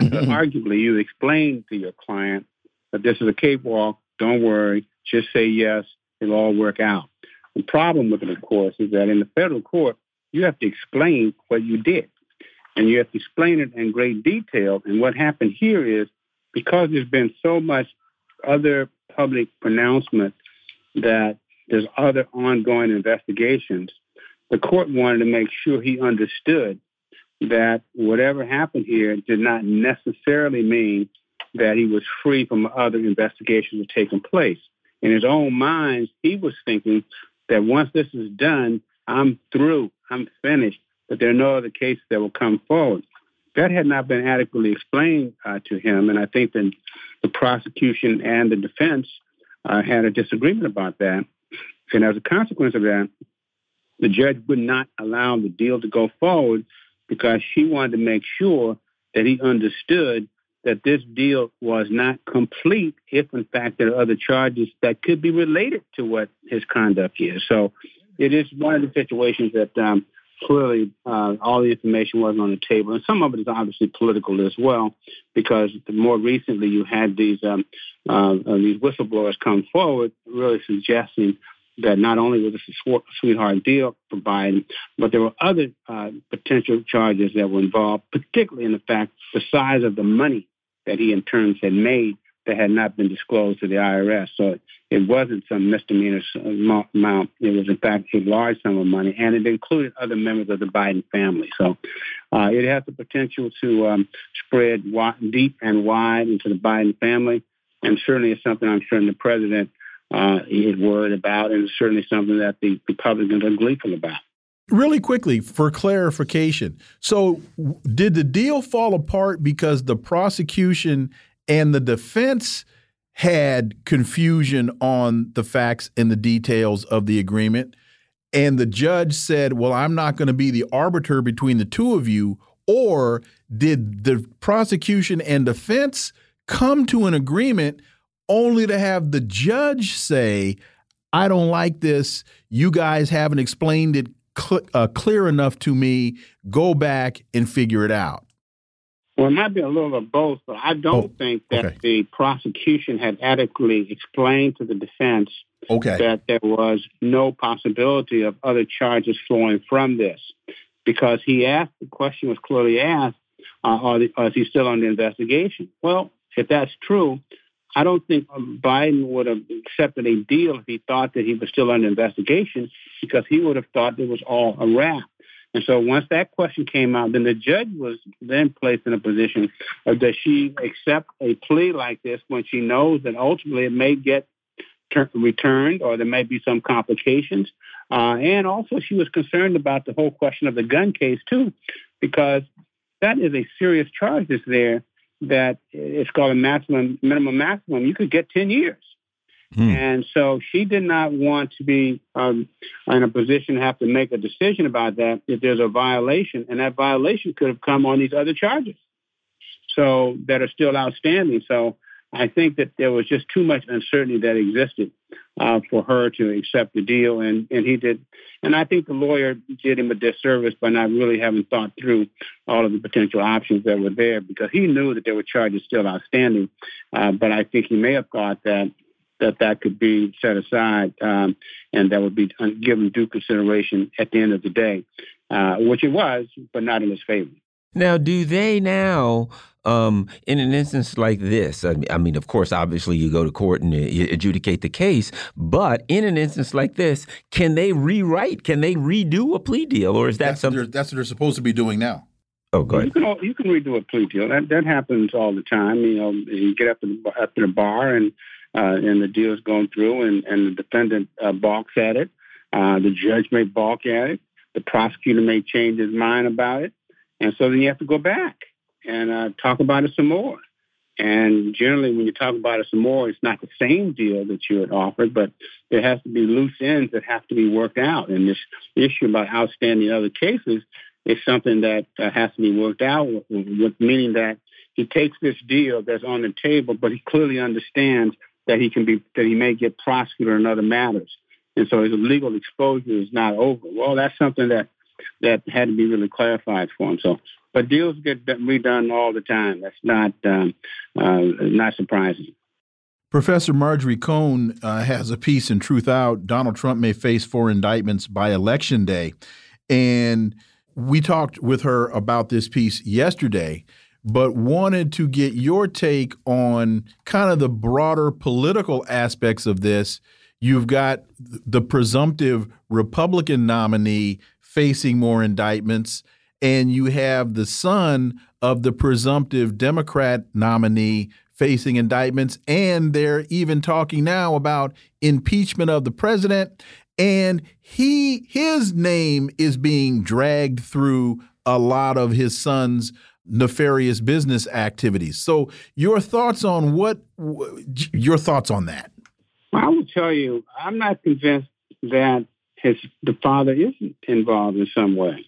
arguably, you explain to your client that this is a cakewalk. Don't worry. Just say yes. It'll all work out. The problem with it, of course, is that in the federal court, you have to explain what you did. And you have to explain it in great detail. And what happened here is because there's been so much other public pronouncement that there's other ongoing investigations, the court wanted to make sure he understood that whatever happened here did not necessarily mean that he was free from other investigations that taken place. In his own mind, he was thinking that once this is done, I'm through, I'm finished, but there are no other cases that will come forward. That had not been adequately explained uh, to him, and I think that the prosecution and the defense uh, had a disagreement about that. And as a consequence of that, the judge would not allow the deal to go forward because she wanted to make sure that he understood that this deal was not complete if, in fact, there are other charges that could be related to what his conduct is. So it is one of the situations that um, clearly uh, all the information wasn't on the table. And some of it is obviously political as well, because more recently you had these um, uh, uh, these whistleblowers come forward, really suggesting that not only was this a sweetheart deal for Biden, but there were other uh, potential charges that were involved, particularly in the fact the size of the money that he in turn had made that had not been disclosed to the IRS. So it wasn't some misdemeanor amount. It was, in fact, a large sum of money, and it included other members of the Biden family. So uh, it has the potential to um, spread wide, deep and wide into the Biden family, and certainly it's something I'm sure the president uh, is worried about, and it's certainly something that the Republicans are gleeful about. Really quickly, for clarification. So, did the deal fall apart because the prosecution and the defense had confusion on the facts and the details of the agreement. And the judge said, Well, I'm not going to be the arbiter between the two of you. Or did the prosecution and defense come to an agreement only to have the judge say, I don't like this. You guys haven't explained it cl uh, clear enough to me. Go back and figure it out. Well, it might be a little of both, but I don't oh, think that okay. the prosecution had adequately explained to the defense okay. that there was no possibility of other charges flowing from this. Because he asked, the question was clearly asked, uh, are, the, are, is he still under investigation? Well, if that's true, I don't think Biden would have accepted a deal if he thought that he was still under investigation because he would have thought it was all a wrap. And so once that question came out, then the judge was then placed in a position of does she accept a plea like this when she knows that ultimately it may get returned or there may be some complications. Uh, and also she was concerned about the whole question of the gun case too, because that is a serious charge that's there that it's called a maximum, minimum maximum. You could get 10 years. Hmm. And so she did not want to be um, in a position to have to make a decision about that if there's a violation, and that violation could have come on these other charges, so that are still outstanding. So I think that there was just too much uncertainty that existed uh, for her to accept the deal, and and he did. And I think the lawyer did him a disservice by not really having thought through all of the potential options that were there, because he knew that there were charges still outstanding. Uh, but I think he may have thought that that that could be set aside um, and that would be given due consideration at the end of the day, uh, which it was, but not in his favor. Now, do they now, um, in an instance like this, I mean, I mean, of course, obviously you go to court and you adjudicate the case, but in an instance like this, can they rewrite, can they redo a plea deal, or is that that's something? What that's what they're supposed to be doing now. Oh, go ahead. You can, you can redo a plea deal. That that happens all the time. You know, you get up to the, up to the bar and uh, and the deal is going through, and, and the defendant uh, balks at it. Uh, the judge may balk at it. The prosecutor may change his mind about it. And so then you have to go back and uh, talk about it some more. And generally, when you talk about it some more, it's not the same deal that you had offered, but there has to be loose ends that have to be worked out. And this issue about outstanding other cases is something that uh, has to be worked out, with, meaning that he takes this deal that's on the table, but he clearly understands that he can be that he may get prosecuted in other matters, and so his legal exposure is not over. Well, that's something that that had to be really clarified for him. So, but deals get redone all the time. That's not um, uh, not surprising. Professor Marjorie Cohn uh, has a piece in Truthout. Donald Trump may face four indictments by election day, and we talked with her about this piece yesterday but wanted to get your take on kind of the broader political aspects of this. You've got the presumptive Republican nominee facing more indictments, and you have the son of the presumptive Democrat nominee facing indictments. And they're even talking now about impeachment of the president. And he his name is being dragged through a lot of his son's nefarious business activities. So, your thoughts on what your thoughts on that? I will tell you, I'm not convinced that his the father isn't involved in some way.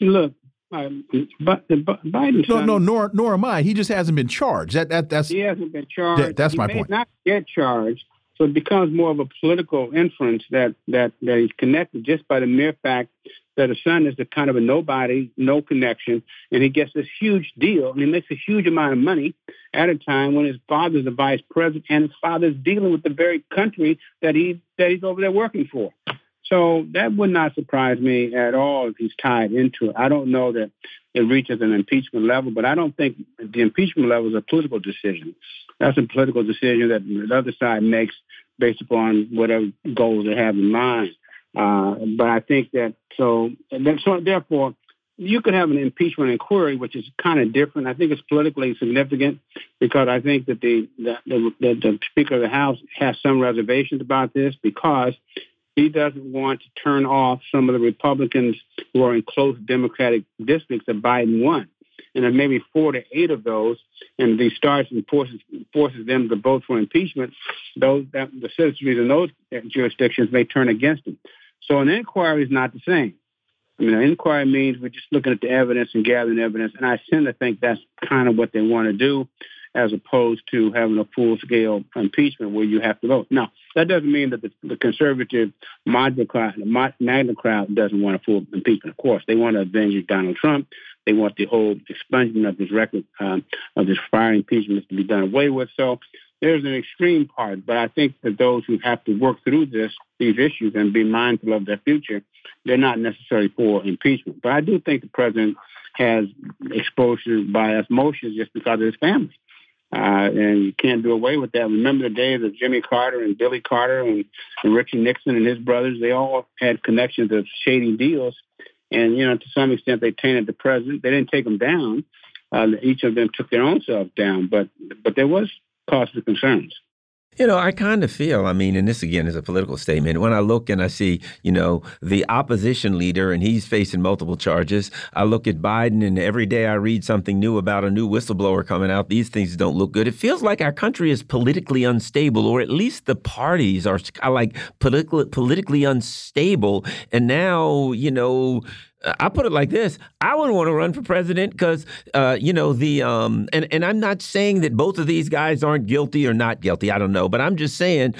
Look, um, but the Biden. No, no, nor nor am I. He just hasn't been charged. That that that's he hasn't been charged. That, that's he my may point. Not get charged, so it becomes more of a political inference that that that he's connected just by the mere fact that a son is a kind of a nobody, no connection, and he gets this huge deal and he makes a huge amount of money at a time when his father's the vice president and his father's dealing with the very country that he that he's over there working for. So that would not surprise me at all if he's tied into it. I don't know that it reaches an impeachment level, but I don't think the impeachment level is a political decision. That's a political decision that the other side makes based upon whatever goals they have in mind. Uh, but I think that so, then, so therefore, you could have an impeachment inquiry, which is kind of different. I think it's politically significant because I think that the the, the, the Speaker of the House has some reservations about this because he doesn't want to turn off some of the Republicans who are in close Democratic districts that Biden won. And there may be four to eight of those, and he starts and forces forces them to vote for impeachment. Those that, the citizenry in those jurisdictions may turn against him. So an inquiry is not the same. I mean, an inquiry means we're just looking at the evidence and gathering evidence, and I tend to think that's kind of what they want to do, as opposed to having a full-scale impeachment where you have to vote. Now, that doesn't mean that the, the conservative MAGA crowd, doesn't want a full impeachment. Of course, they want to avenge Donald Trump. They want the whole expungement of his record um, of his prior impeachments to be done away with. So there's an extreme part, but I think that those who have to work through this these issues and be mindful of their future, they're not necessarily for impeachment. But I do think the president has exposure by osmosis just because of his family. Uh, and you can't do away with that. Remember the days of Jimmy Carter and Billy Carter and, and Richard Nixon and his brothers? They all had connections of shady deals. And, you know, to some extent, they tainted the president. They didn't take him down. Uh, each of them took their own self down. But but there was cause for concerns. You know, I kind of feel, I mean, and this again is a political statement. When I look and I see, you know, the opposition leader and he's facing multiple charges, I look at Biden and every day I read something new about a new whistleblower coming out. These things don't look good. It feels like our country is politically unstable, or at least the parties are like politically unstable. And now, you know, I put it like this: I wouldn't want to run for president because, uh, you know, the um, and and I'm not saying that both of these guys aren't guilty or not guilty. I don't know, but I'm just saying,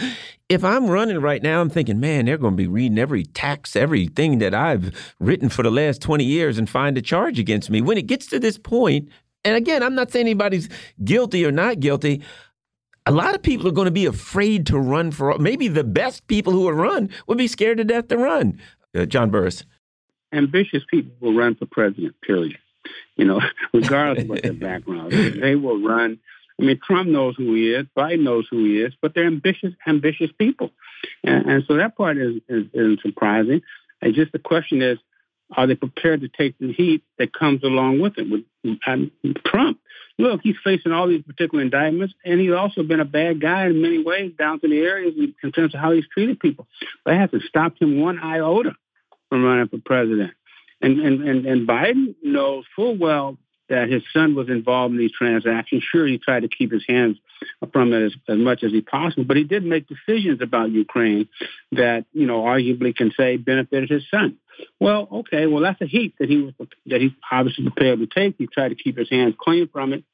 if I'm running right now, I'm thinking, man, they're going to be reading every tax, everything that I've written for the last 20 years, and find a charge against me. When it gets to this point, and again, I'm not saying anybody's guilty or not guilty. A lot of people are going to be afraid to run for. Maybe the best people who would run would be scared to death to run. Uh, John Burris ambitious people will run for president, period. You know, [laughs] regardless of what their [laughs] background is, they will run. I mean, Trump knows who he is, Biden knows who he is, but they're ambitious, ambitious people. And, and so that part is, is, is surprising. And just the question is, are they prepared to take the heat that comes along with it? With um, Trump, look, he's facing all these particular indictments, and he's also been a bad guy in many ways down to the areas in terms of how he's treated people. But it hasn't stopped him one iota from running for president. And, and, and, and Biden knows full well that his son was involved in these transactions. Sure, he tried to keep his hands from it as, as much as he possible, but he did make decisions about Ukraine that, you know, arguably can say benefited his son. Well, okay, well that's a heat that he was that he obviously prepared to take. He tried to keep his hands clean from it,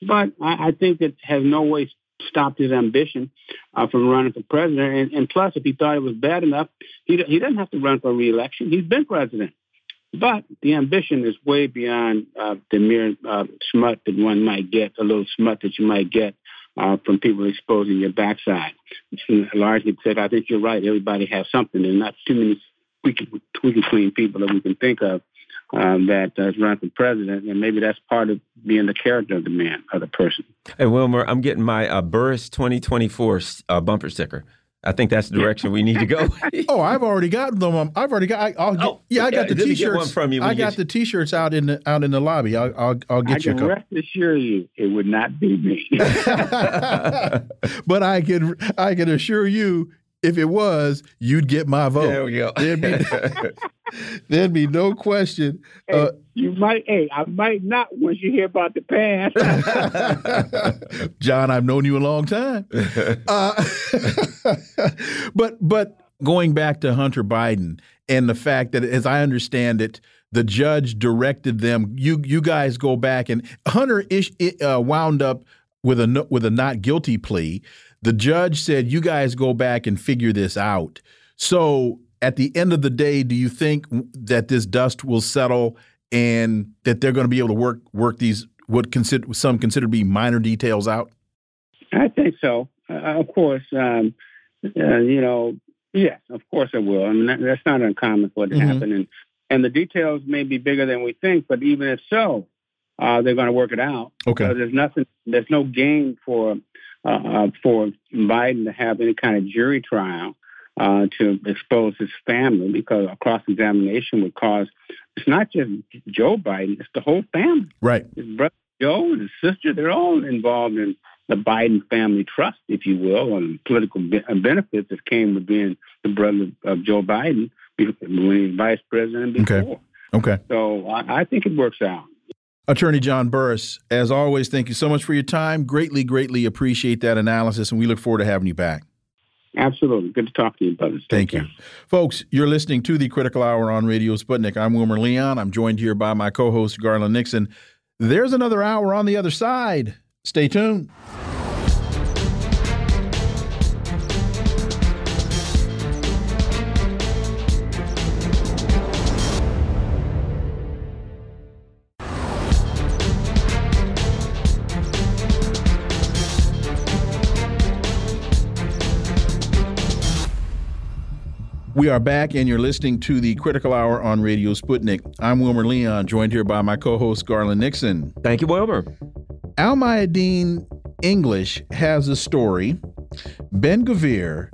but I, I think it has no way stopped his ambition uh, from running for president. And, and, plus, if he thought it was bad enough, he he doesn't have to run for reelection. He's been president. But the ambition is way beyond uh, the mere uh, smut that one might get, a little smut that you might get uh, from people exposing your backside. largely because I think you're right. Everybody has something. There's not too many squeaky, squeaky clean people that we can think of um, that has run for president, and maybe that's part of being the character of the man, of the person. Hey, Wilmer, I'm getting my uh, Burris 2024 uh, bumper sticker. I think that's the direction we need to go. [laughs] oh, I've already got them. I've already got. I, will oh, yeah, I got the t-shirts from you. I got the t-shirts out in the out in the lobby. I'll I'll, I'll get I you. I can rest assure you, it would not be me. [laughs] but I can I can assure you, if it was, you'd get my vote. There we go. There'd be, [laughs] there'd be no question. Hey, uh, you might, hey, I might not once you hear about the past. [laughs] John, I've known you a long time. [laughs] Uh, but but going back to Hunter Biden and the fact that, as I understand it, the judge directed them. You you guys go back and Hunter ish, uh, wound up with a with a not guilty plea. The judge said, "You guys go back and figure this out." So, at the end of the day, do you think that this dust will settle and that they're going to be able to work work these what consider some consider to be minor details out? I think so. Uh, of course, um, uh, you know, yes, of course it will. I mean, that, that's not uncommon for it to mm -hmm. happen, and and the details may be bigger than we think. But even if so, uh, they're going to work it out. Okay. So there's nothing. There's no gain for uh, uh, for Biden to have any kind of jury trial uh, to expose his family because a cross examination would cause. It's not just Joe Biden; it's the whole family. Right. His brother Joe and his sister, they're all involved in the Biden family trust, if you will, and political be- uh, benefits that came with being the brother of Joe Biden when he was vice president before. Okay. Okay. So I, I think it works out. Attorney John Burris, as always, thank you so much for your time. Greatly, greatly appreciate that analysis, and we look forward to having you back. Absolutely. Good to talk to you, brothers. Thank you. Folks, you're listening to the Critical Hour on Radio Sputnik. I'm Wilmer Leon. I'm joined here by my co host, Garland Nixon. There's another hour on the other side. Stay tuned. We are back, and you're listening to the Critical Hour on Radio Sputnik. I'm Wilmer Leon, joined here by my co host, Garland Nixon. Thank you, Wilmer. Al Mayadeen English has a story. Ben Gvir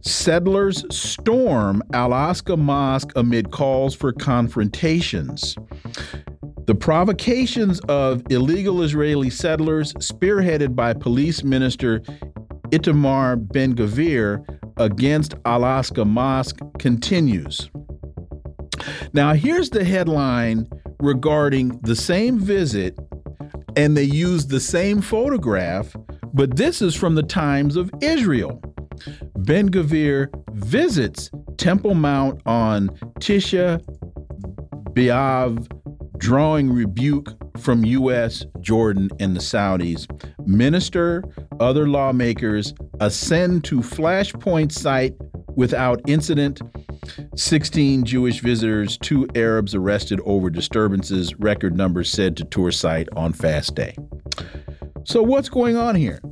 settlers storm Al Aqsa Mosque amid calls for confrontations. The provocations of illegal Israeli settlers, spearheaded by Police Minister Itamar Ben Gvir, against Al Aqsa Mosque continues. Now, here's the headline regarding the same visit, and they use the same photograph, but this is from the Times of Israel. Ben Gvir visits Temple Mount on Tisha B'Av, drawing rebuke from U.S., Jordan, and the Saudis. Minister, other lawmakers ascend to Flashpoint site without incident. 16 Jewish visitors, two Arabs arrested over disturbances, record numbers said to tour site on fast day. So, what's going on here?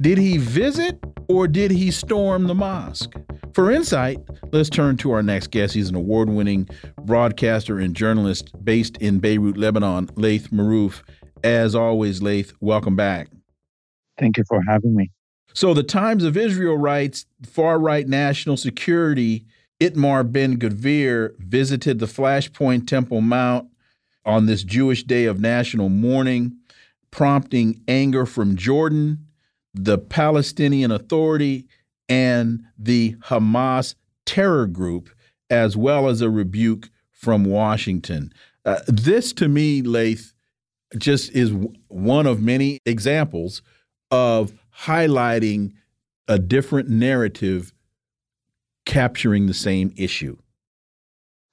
Did he visit or did he storm the mosque? For insight, let's turn to our next guest. He's an award winning broadcaster and journalist based in Beirut, Lebanon, Laith Marouf. As always, Laith, welcome back. Thank you for having me. So, the Times of Israel writes far right national security Itamar ben Gvir visited the Flashpoint Temple Mount on this Jewish day of national mourning, prompting anger from Jordan, the Palestinian Authority, and the Hamas terror group, as well as a rebuke from Washington. Uh, this, to me, Laith, just is one of many examples of highlighting a different narrative capturing the same issue.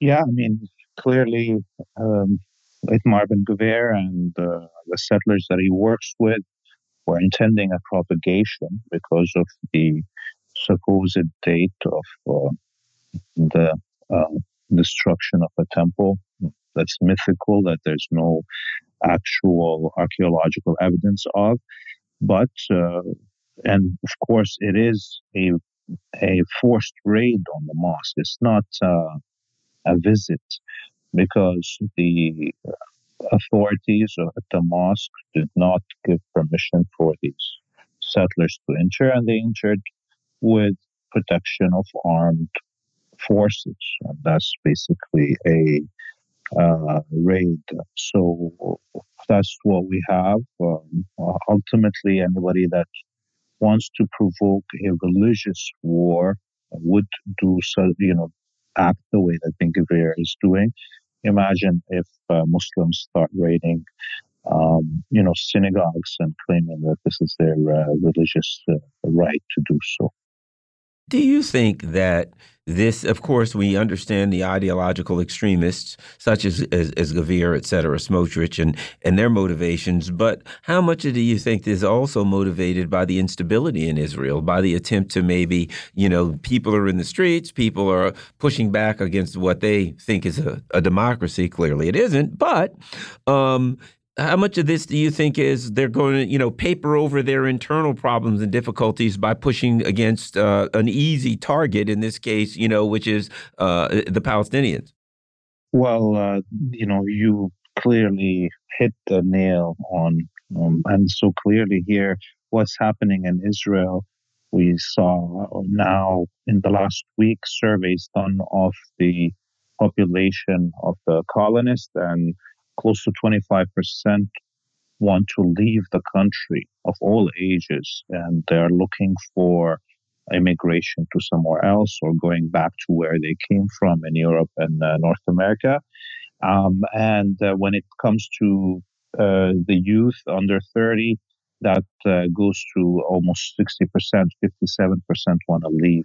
Yeah, I mean, clearly, um, with Marvin Gvir and uh, the settlers that he works with were intending a propagation because of the supposed date of uh, the uh, destruction of a temple that's mythical, that there's no actual archaeological evidence of. But, uh, and of course, it is a, a forced raid on the mosque. It's not uh, a visit because the authorities at the mosque did not give permission for these settlers to enter, and they entered with protection of armed forces. And that's basically a uh, raid. So that's what we have. Um, ultimately, anybody that wants to provoke a religious war would do so, you know, act the way that Ben Gvir is doing. Imagine if uh, Muslims start raiding, um, you know, synagogues and claiming that this is their uh, religious uh, right to do so. Do you think that this, of course, we understand the ideological extremists such as as, as Gvir, et cetera, Smotrich, and and their motivations, but how much do you think is also motivated by the instability in Israel, by the attempt to maybe, you know, people are in the streets, people are pushing back against what they think is a, a democracy. Clearly, it isn't, but um, how much of this do you think is they're going to, you know, paper over their internal problems and difficulties by pushing against uh, an easy target in this case, you know, which is uh, the Palestinians? Well, uh, you know, you clearly hit the nail on, um, and so clearly here, what's happening in Israel. We saw now in the last week surveys done of the population of the colonists and close to 25% want to leave the country of all ages and they're looking for immigration to somewhere else or going back to where they came from in Europe and uh, North America. Um, and uh, when it comes to uh, the youth under 30, that uh, goes to almost 60%, 57% want to leave.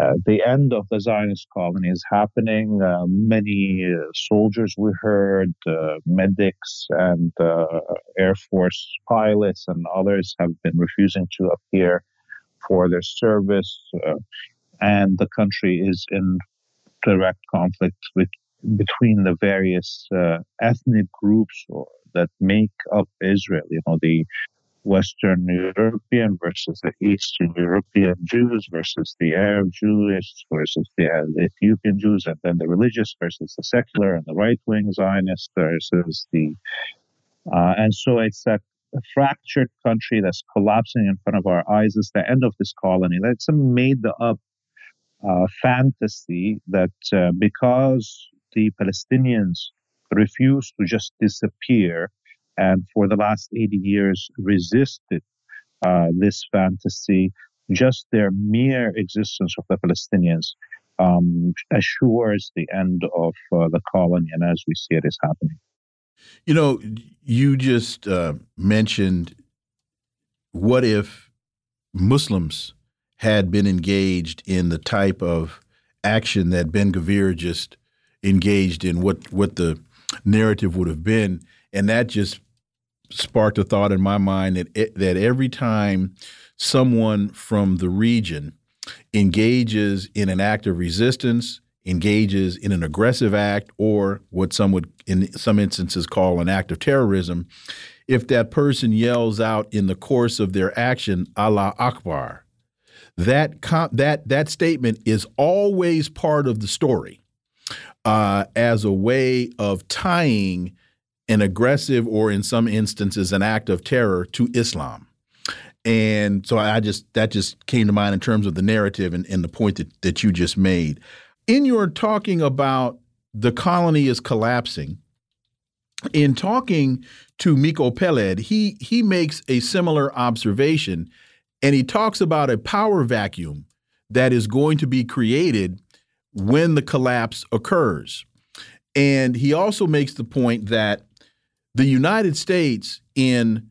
Uh, the end of the Zionist colony is happening. Uh, many uh, soldiers we heard, uh, medics, and uh, Air Force pilots and others have been refusing to appear for their service. and the country is in direct conflict with, between the various ethnic groups that make up Israel. You know, the Western European versus the Eastern European Jews versus the Arab Jewish versus the Ethiopian Jews, and then the religious versus the secular and the right wing Zionists versus the. Uh, and so it's a, a, fractured country that's collapsing in front of our eyes. It's the end of this colony. That's a made up uh, fantasy that uh, because the Palestinians refuse to just disappear and for the last 80 years resisted uh, this fantasy. Just their mere existence of the Palestinians um, assures the end of uh, the colony, and as we see it is happening. You know, you just uh, mentioned what if Muslims had been engaged in the type of action that Ben Gvir just engaged in, what what the narrative would have been, and that just sparked a thought in my mind that it, that every time someone from the region engages in an act of resistance, engages in an aggressive act, or what some would, in some instances, call an act of terrorism, if that person yells out in the course of their action, Allah Akbar, that that that statement is always part of the story uh, as a way of tying an aggressive or in some instances an act of terror to Islam. And so I just that just came to mind in terms of the narrative and, and the point that, that you just made. in your talking about the colony is collapsing, in talking to Miko Peled, he he makes a similar observation, and he talks about a power vacuum that is going to be created when the collapse occurs. And he also makes the point that the United States, in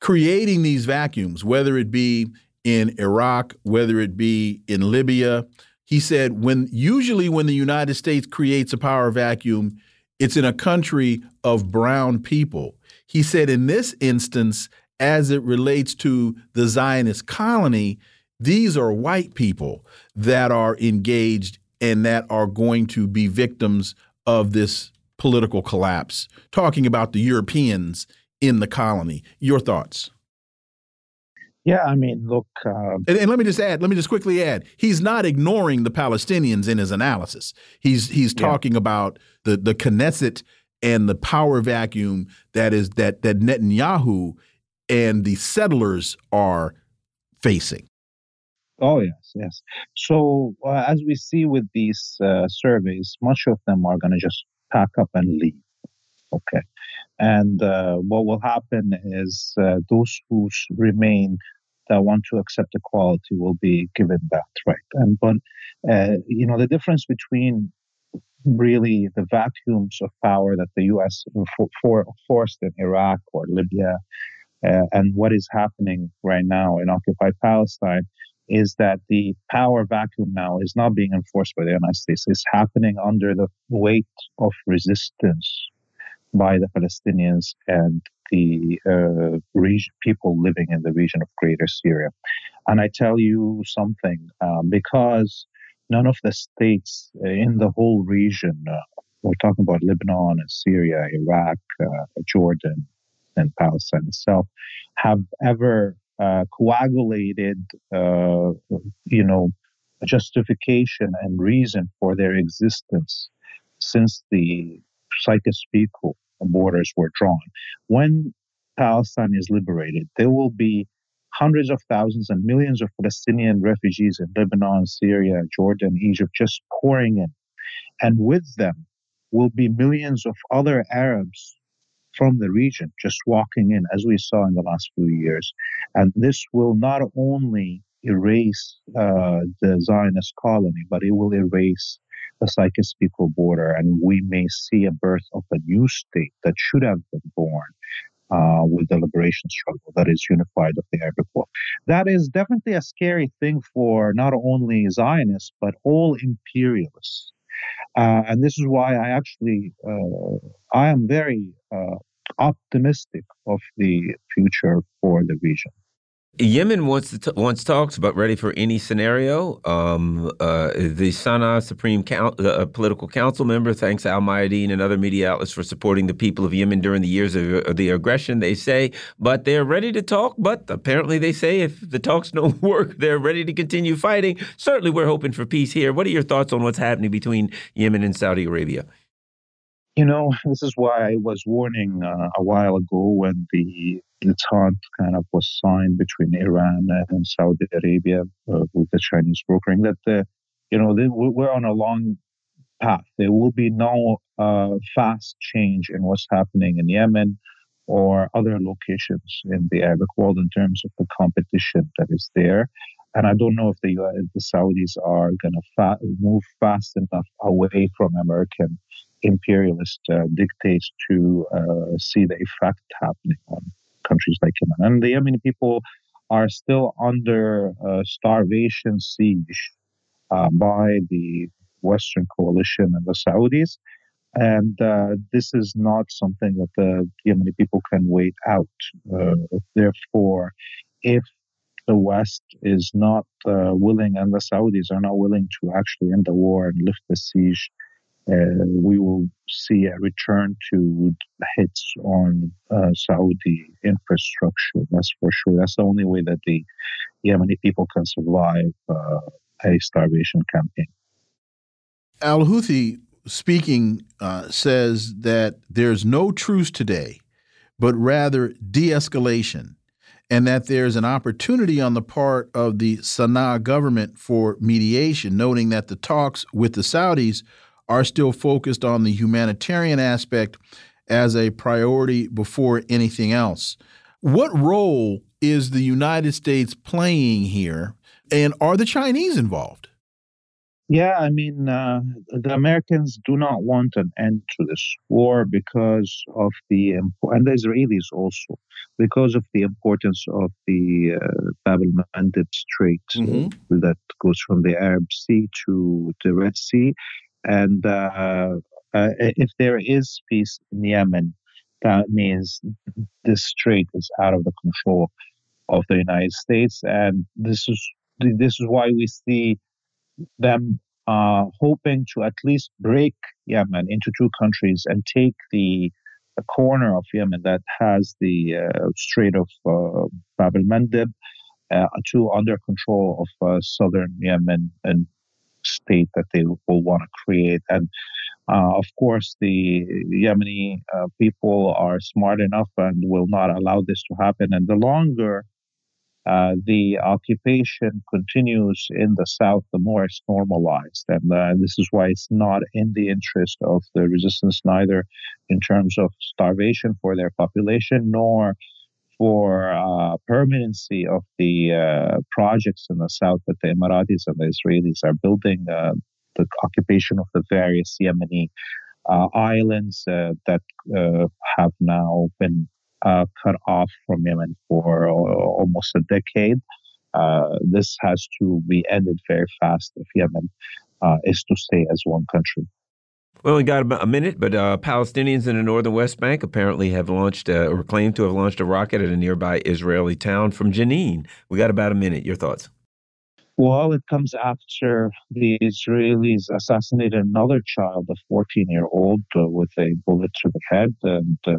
creating these vacuums, whether it be in Iraq, whether it be in Libya, he said when usually when the United States creates a power vacuum, it's in a country of brown people. He said in this instance, as it relates to the Zionist colony, these are white people that are engaged and that are going to be victims of this political collapse. Talking about the Europeans in the colony. Your thoughts? Yeah, I mean, look. Uh, and, and, let me just add. Let me just quickly add. He's not ignoring the Palestinians in his analysis. He's he's talking yeah. about the the Knesset and the power vacuum that is that that Netanyahu and the settlers are facing. Oh yes, yes. So uh, as we see with these uh, surveys, much of them are going to just pack up and leave. Okay, and uh, what will happen is uh, those who remain that want to accept equality will be given that right. And but uh, you know the difference between really the vacuums of power that the U.S. For, for, forced in Iraq or Libya, uh, and what is happening right now in occupied Palestine is that the power vacuum now is not being enforced by the United States. It's happening under the weight of resistance by the Palestinians and the uh, people living in the region of Greater Syria. And I tell you something, um, because none of the states in the whole region, uh, we're talking about Lebanon and Syria, Iraq, uh, Jordan, and Palestine itself, have ever uh, coagulated, uh, you know, justification and reason for their existence since the Sykes-Picot borders were drawn. When Palestine is liberated, there will be hundreds of thousands and millions of Palestinian refugees in Lebanon, Syria, Jordan, Egypt just pouring in. And with them will be millions of other Arabs from the region just walking in, as we saw in the last few years. And this will not only erase uh, the Zionist colony, but it will erase the Sykes-Picot border, and we may see a birth of a new state that should have been born uh, with the liberation struggle that is unified of the Arabic world. That is definitely a scary thing for not only Zionists but all imperialists. Uh, and this is why I actually uh, I am very uh, optimistic of the future for the region. Yemen wants to wants talks, but ready for any scenario. Um, uh, the Sana'a Supreme Council, uh, political council member thanks Al Mayadeen and other media outlets for supporting the people of Yemen during the years of, of, the aggression. They say, but they're ready to talk. But apparently, they say if the talks [laughs] don't work, they're ready to continue fighting. Certainly, we're hoping for peace here. What are your thoughts on what's happening between Yemen and Saudi Arabia? You know, this is why I was warning uh, a while ago when the detente kind of was signed between Iran and Saudi Arabia uh, with the Chinese brokering that, uh, you know, they, we're on a long path. There will be no uh, fast change in what's happening in Yemen or other locations in the Arabic world in terms of the competition that is there. And I don't know if the, the Saudis are going to fa- move fast enough away from American imperialist uh, dictates to uh, see the effect happening on countries like Yemen. And the Yemeni people are still under uh, starvation siege uh, by the Western coalition and the Saudis. And uh, this is not something that the Yemeni people can wait out. Uh, therefore, if the West is not willing and the Saudis are not willing to actually end the war and lift the siege uh, we will see a return to hits on uh, Saudi infrastructure. That's for sure. That's the only way that the Yemeni people can survive uh, a starvation campaign. Al Houthi speaking uh, says that there's no truce today, but rather de escalation. and that there's an opportunity on the part of the Sana'a government for mediation, noting that the talks with the Saudis are still focused on the humanitarian aspect as a priority before anything else. What role is the United States playing here, and are the Chinese involved? Yeah, I mean, uh, the Americans do not want an end to this war because of the and the Israelis also because of the importance of the uh, Bab el Mandeb Strait mm -hmm. that goes from the Arab Sea to the Red Sea, and uh, uh, if there is peace in Yemen, that means this strait is out of the control of the United States, and this is this is why we see them uh, hoping to at least break Yemen into two countries and take the, corner of Yemen that has the uh, Strait of uh, Bab el Mandeb uh, to under control of uh, southern Yemen and state that they will want to create. And uh, of course, the Yemeni uh, people are smart enough and will not allow this to happen. And the longer uh, the occupation continues in the south, the more it's normalized. And uh, this is why it's not in the interest of the resistance, neither in terms of starvation for their population, nor for uh, permanency of the uh, projects in the south that the Emiratis and the Israelis are building, uh, the occupation of the various Yemeni islands that have now been uh, cut off from Yemen for uh, almost a decade. Uh, this has to be ended very fast if Yemen uh, is to stay as one country. Well we only got about a minute, but uh, Palestinians in the northern West Bank apparently have launched or claimed to have launched a rocket at a nearby Israeli town from Jenin. We got about a minute. Your thoughts? Well, it comes after the Israelis assassinated another child, a 14 year old, uh, with a bullet to the head. And uh,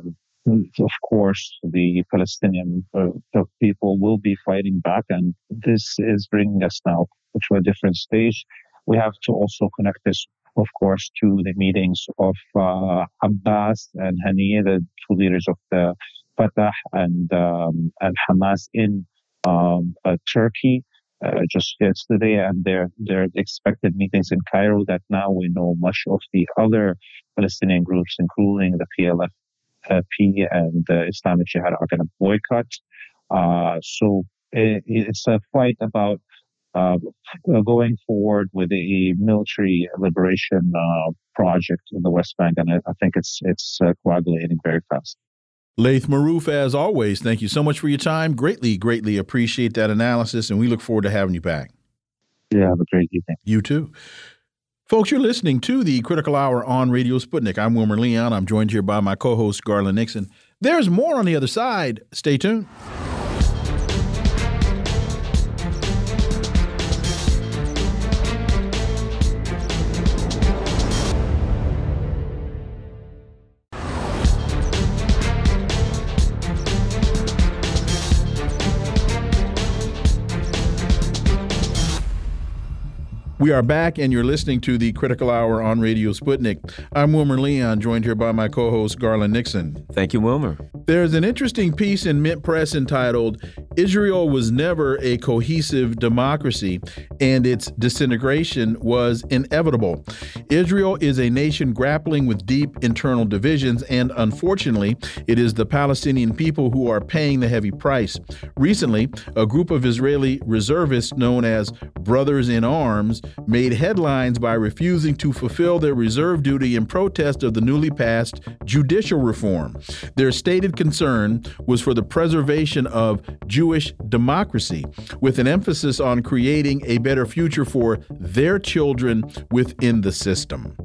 of course, the Palestinian uh, people will be fighting back, and this is bringing us now to a different stage. We have to also connect this, of course, to the meetings of uh, Abbas and Haniyeh, the two leaders of the Fatah and um, and Hamas in um, uh, Turkey. Uh, just yesterday, and their their expected meetings in Cairo. That now we know much of the other Palestinian groups, including the PLF P and the Islamic Jihad are going to boycott. Uh, so it, it's a fight about uh, going forward with a military liberation uh, project in the West Bank, and I, I think it's it's uh, coagulating very fast. Laith Marouf, as always, thank you so much for your time. Greatly, greatly appreciate that analysis, and we look forward to having you back. Yeah, have a great evening. You too. Folks, you're listening to the Critical Hour on Radio Sputnik. I'm Wilmer Leon. I'm joined here by my co host, Garland Nixon. There's more on the other side. Stay tuned. We are back, and you're listening to the Critical Hour on Radio Sputnik. I'm Wilmer Leon, joined here by my co host, Garland Nixon. Thank you, Wilmer. There's an interesting piece in Mint Press entitled Israel Was Never a Cohesive Democracy, and its disintegration was inevitable. Israel is a nation grappling with deep internal divisions, and unfortunately, it is the Palestinian people who are paying the heavy price. Recently, a group of Israeli reservists known as Brothers in Arms made headlines by refusing to fulfill their reserve duty in protest of the newly passed judicial reform. Their stated concern was for the preservation of Jewish democracy, with an emphasis on creating a better future for their children within the system.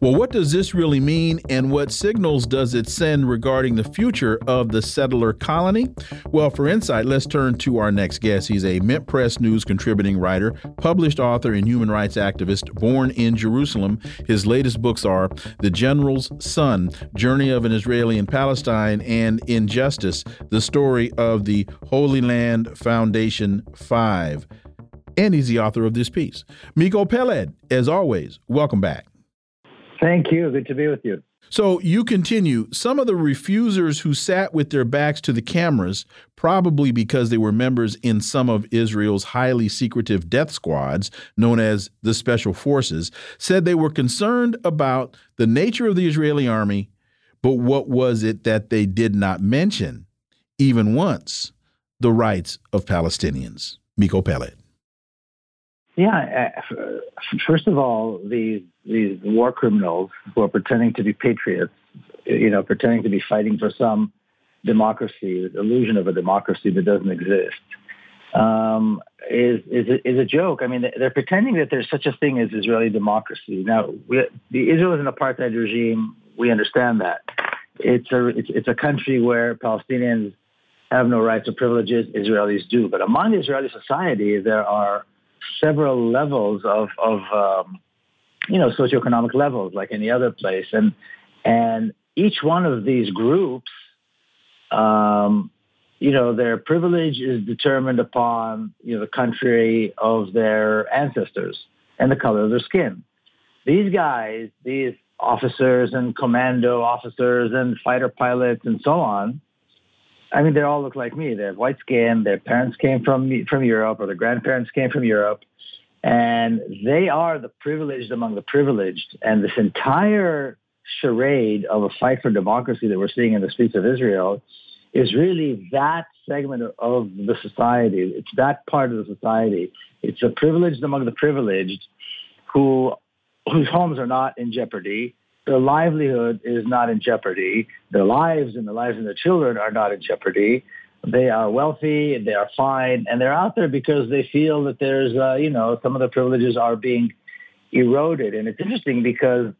Well, what does this really mean, and what signals does it send regarding the future of the settler colony? Well, for insight, let's turn to our next guest. He's a Mint Press News contributing writer, published author, and human rights activist born in Jerusalem. His latest books are The General's Son Journey of an Israeli in Palestine and Injustice, the story of the Holy Land Foundation 5. And he's the author of this piece. Miko Peled, as always, welcome back. Thank you. Good to be with you. So you continue. Some of the refusers who sat with their backs to the cameras, probably because they were members in some of Israel's highly secretive death squads, known as the Special Forces, said they were concerned about the nature of the Israeli army, but what was it that they did not mention, even once? The rights of Palestinians. Miko Peled. Yeah, uh, first of all, these these war criminals who are pretending to be patriots, you know, pretending to be fighting for some democracy, the illusion of a democracy that doesn't exist, um, is is a, is a joke. I mean, they're pretending that there's such a thing as Israeli democracy. Now, we, the Israel is an apartheid regime. We understand that. It's a it's, it's a country where Palestinians have no rights or privileges. Israelis do. But among Israeli society, there are several levels of, of um, you know, socioeconomic levels like any other place. And, and each one of these groups, um, you know, their privilege is determined upon, you know, the country of their ancestors and the color of their skin. These guys, these officers and commando officers and fighter pilots and so on, I mean, they all look like me. They have white skin. Their parents came from from Europe, or their grandparents came from Europe, and they are the privileged among the privileged. And this entire charade of a fight for democracy that we're seeing in the streets of Israel is really that segment of the society. It's that part of the society. It's the privileged among the privileged who whose homes are not in jeopardy, their livelihood is not in jeopardy. Their lives and the lives of their children are not in jeopardy. They are wealthy, they are fine, and they're out there because they feel that there's, uh, you know, some of the privileges are being eroded. And it's interesting because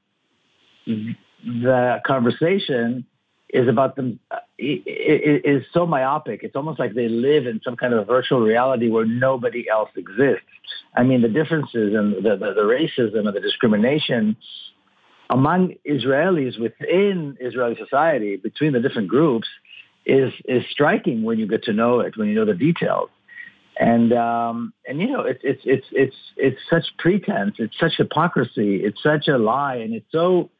the conversation is about them uh, is so myopic. It's almost like they live in some kind of virtual reality where nobody else exists. I mean, the differences and the, the, the racism and the discrimination among Israelis within Israeli society between the different groups is is striking when you get to know it, when you know the details. And um, and you know it's it's it's it's it's such pretense, it's such hypocrisy, it's such a lie, and it's so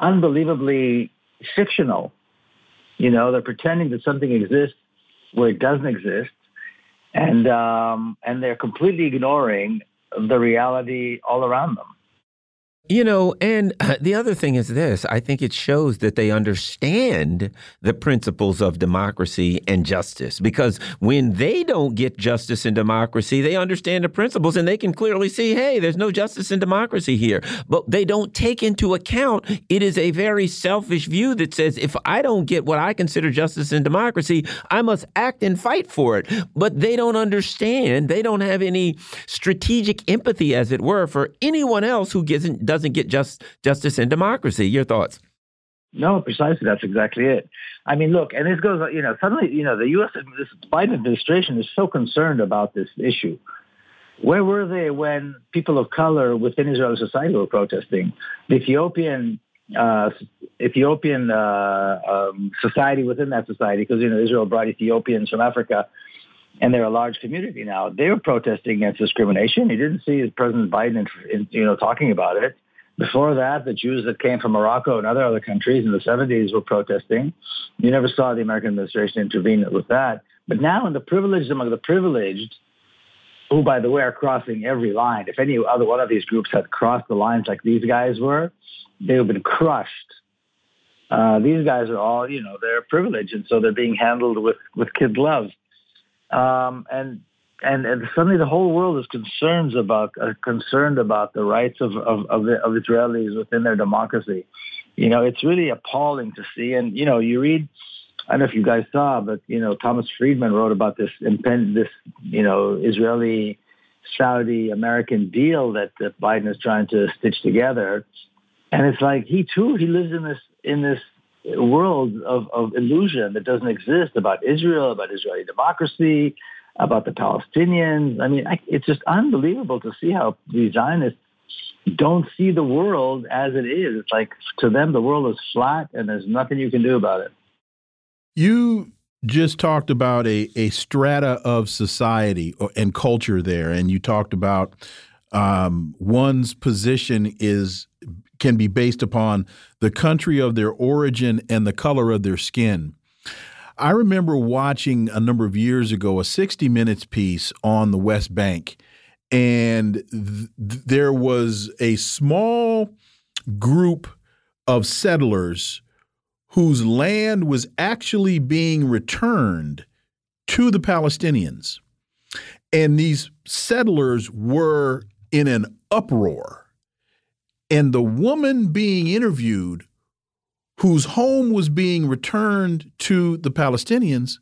unbelievably fictional. You know, they're pretending that something exists where it doesn't exist, and um, and they're completely ignoring the reality all around them. You know, and [clears throat] the other thing is this I think it shows that they understand the principles of democracy and justice because when they don't get justice and democracy, they understand the principles and they can clearly see, hey, there's no justice and democracy here. But they don't take into account it is a very selfish view that says if I don't get what I consider justice and democracy, I must act and fight for it. But they don't understand, they don't have any strategic empathy, as it were, for anyone else who doesn't doesn't get just justice and democracy. Your thoughts? No, precisely. That's exactly it. I mean, look, and this goes, you know, suddenly, you know, the U.S. this Biden administration is so concerned about this issue. Where were they when people of color within Israeli society were protesting? The Ethiopian uh, Ethiopian uh, um, society within that society, because you know Israel brought Ethiopians from Africa, and they're a large community now. They were protesting against discrimination. You didn't see President Biden, you know, talking about it. Before that, the Jews that came from Morocco and other other countries in the 70s were protesting. You never saw the American administration intervene with that. But now, in the privileged among the privileged, who, by the way, are crossing every line. If any other one of these groups had crossed the lines like these guys were, they would have been crushed. Uh, these guys are all, you know, they're privileged, and so they're being handled with with kid gloves. Um, and and, and suddenly the whole world is concerned about uh, concerned about the rights of of, of, of Israelis within their democracy. You know, it's really appalling to see. And you know, you read. I don't know if you guys saw, but you know, Thomas Friedman wrote about this impend this you know Israeli Saudi American deal that, that Biden is trying to stitch together, and it's like he too he lives in this in this world of, of illusion that doesn't exist about Israel, about Israeli democracy, about the Palestinians. I mean, I, it's just unbelievable to see how the Zionists don't see the world as it is. It's like to them, the world is flat and there's nothing you can do about it. You just talked about a, a strata of society and culture there, and you talked about um, one's position is can be based upon the country of their origin and the color of their skin. I remember watching a number of years ago a 60 Minutes piece on the West Bank, and th there was a small group of settlers whose land was actually being returned to the Palestinians. And these settlers were in an uproar. And the woman being interviewed, whose home was being returned to the Palestinians,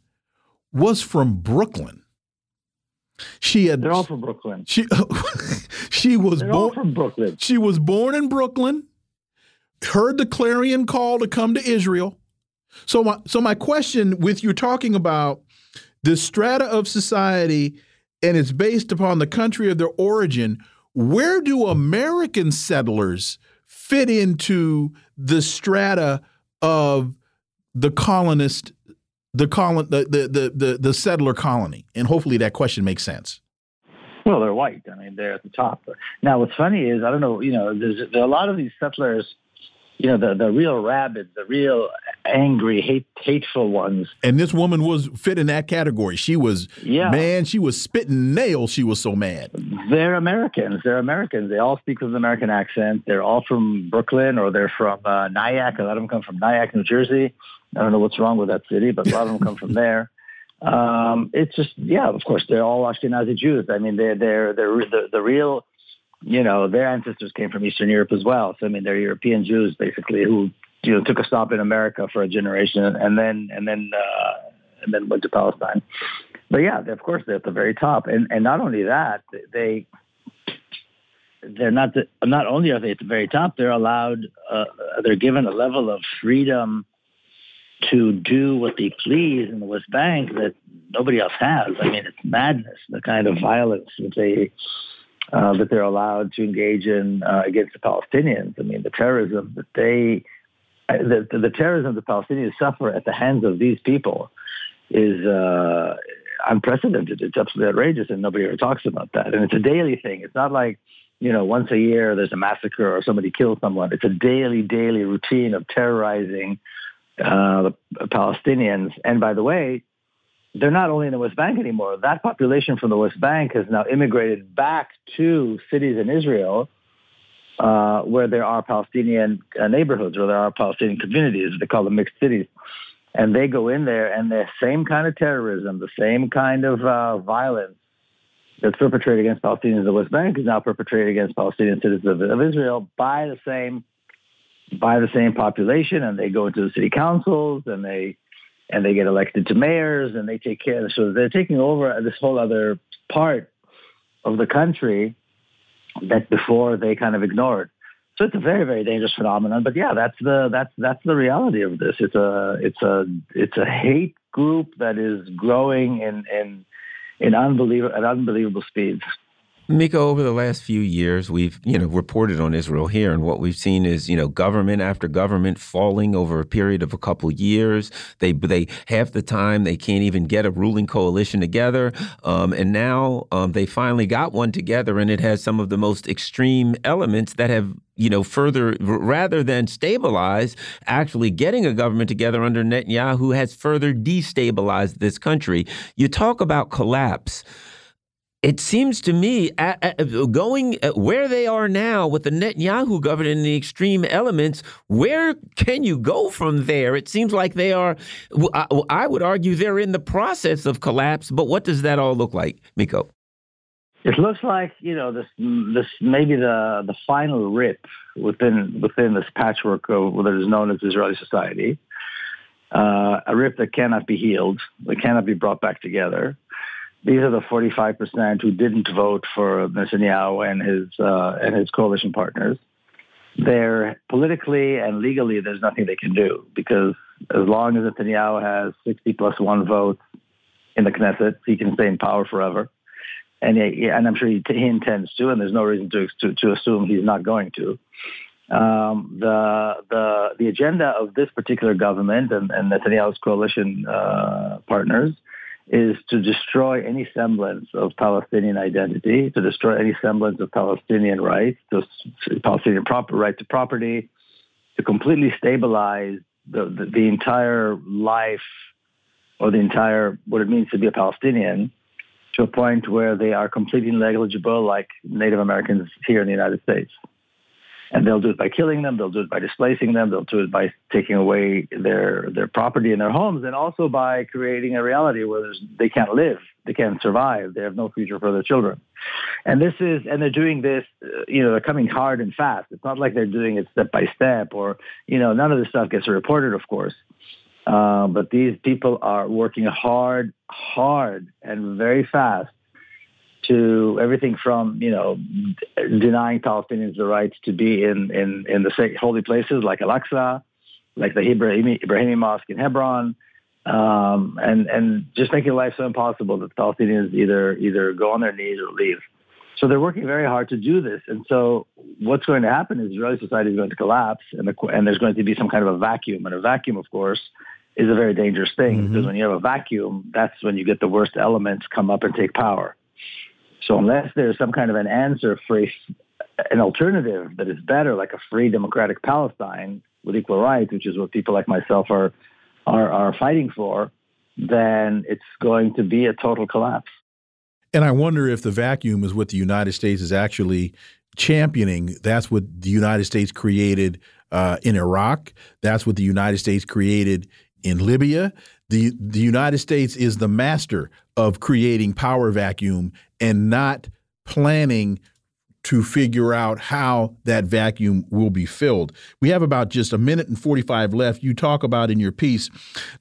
was from Brooklyn. She had. They're all from Brooklyn. She [laughs] she was born from Brooklyn. She was born in Brooklyn. Heard the clarion call to come to Israel. So my so my question with you talking about the strata of society and it's based upon the country of their origin, where do American settlers fit into the strata of the colonist the colon the the the the, the settler colony? And hopefully that question makes sense. Well, they're white. I mean, they're at the top. Now, what's funny is I don't know. You know, there's there a lot of these settlers you know, the, the real rabid, the real angry, hate, hateful ones. And this woman was fit in that category. She was, yeah. man, she was spitting nails. She was so mad. They're Americans. They're Americans. They all speak with an American accent. They're all from Brooklyn or they're from uh, Nyack. A lot of them come from Nyack, New Jersey. I don't know what's wrong with that city, but a lot of them come from [laughs] there. Um, it's just, yeah, of course, they're all Ashkenazi Jews. I mean, they're, they're, they're the, the real you know, their ancestors came from Eastern Europe as well. So I mean, they're European Jews basically who you know took a stop in America for a generation and then and then uh, and then went to Palestine. But yeah, of course they're at the very top, and and not only that, they they're not the, not only are they at the very top, they're allowed uh, they're given a level of freedom to do what they please in the West Bank that nobody else has. I mean, it's madness the kind of violence that they uh, that they're allowed to engage in uh, against the Palestinians. I mean, the terrorism that they, the, the, the terrorism the Palestinians suffer at the hands of these people is uh, unprecedented. It's absolutely outrageous, and nobody ever talks about that. And it's a daily thing. It's not like you know once a year there's a massacre or somebody kills someone. It's a daily, daily routine of terrorizing uh, the Palestinians. And by the way, they're not only in the West Bank anymore. That population from the West Bank has now immigrated back to cities in Israel uh, where there are Palestinian uh, neighborhoods, where there are Palestinian communities. They call them mixed cities. And they go in there, and the same kind of terrorism, the same kind of uh, violence that's perpetrated against Palestinians in the West Bank is now perpetrated against Palestinian citizens of, of Israel by the same by the same population, and they go into the city councils and they and they get elected to mayors and they take care. So they're taking over this whole other part of the country that before they kind of ignored. So it's a very very dangerous phenomenon. But yeah, that's the that's that's the reality of this. It's a it's a it's a hate group that is growing in in in unbelievable at unbelievable speeds. Miko, over the last few years, we've you know reported on Israel here, and what we've seen is you know government after government falling over a period of a couple years. They they half the time they can't even get a ruling coalition together, um, and now um, they finally got one together, and it has some of the most extreme elements that have you know, further rather than stabilize, actually getting a government together under Netanyahu has further destabilized this country. You talk about collapse it seems to me going where they are now with the Netanyahu government and the extreme elements, where can you go from there? It seems like they are, I would argue they're in the process of collapse, but what does that all look like, Miko? It looks like, you know, this, this maybe the, the final rip within, within this patchwork of what is known as Israeli society, uh, a rip that cannot be healed, that cannot be brought back together these are the 45% who didn't vote for Netanyahu and his uh, and his coalition partners. They're politically and legally, there's nothing they can do because as long as Netanyahu has 60 plus one votes in the Knesset, he can stay in power forever. And, and I'm sure he, he, intends to, and there's no reason to, to, to assume he's not going to. Um, the the the agenda of this particular government and, and Netanyahu's coalition uh, partners is to destroy any semblance of Palestinian identity, to destroy any semblance of Palestinian rights, to Palestinian proper right to property, to completely stabilize the, the, the entire life or the entire what it means to be a Palestinian to a point where they are completely negligible like Native Americans here in the United States. And they'll do it by killing them, they'll do it by displacing them, they'll do it by taking away their, their property and their homes, and also by creating a reality where they can't live, they can't survive, they have no future for their children. And this is, and they're doing this, uh, you know, they're coming hard and fast. It's not like they're doing it step by step or, you know, none of this stuff gets reported, of course. Uh, but these people are working hard, hard, and very fast to everything from you know denying Palestinians the right to be in in in the holy places like Al-Aqsa, like the Ibrahimi, Ibrahimi Mosque in Hebron, um, and and just making life so impossible that Palestinians either either go on their knees or leave. So they're working very hard to do this. And so what's going to happen is Israeli society is going to collapse, and, the, and there's going to be some kind of a vacuum. And a vacuum, of course, is a very dangerous thing mm-hmm. because when you have a vacuum, that's when you get the worst elements come up and take power. So unless there's some kind of an answer for a, an alternative that is better, like a free democratic Palestine with equal rights, which is what people like myself are are, are fighting for, then it's going to be a total collapse. And I wonder if the vacuum is what the United States is actually championing. That's what the United States created uh, in Iraq. That's what the United States created in Libya. The, the United States is the master of creating power vacuum and not planning to figure out how that vacuum will be filled. We have about just a minute and 45 left. You talk about in your piece,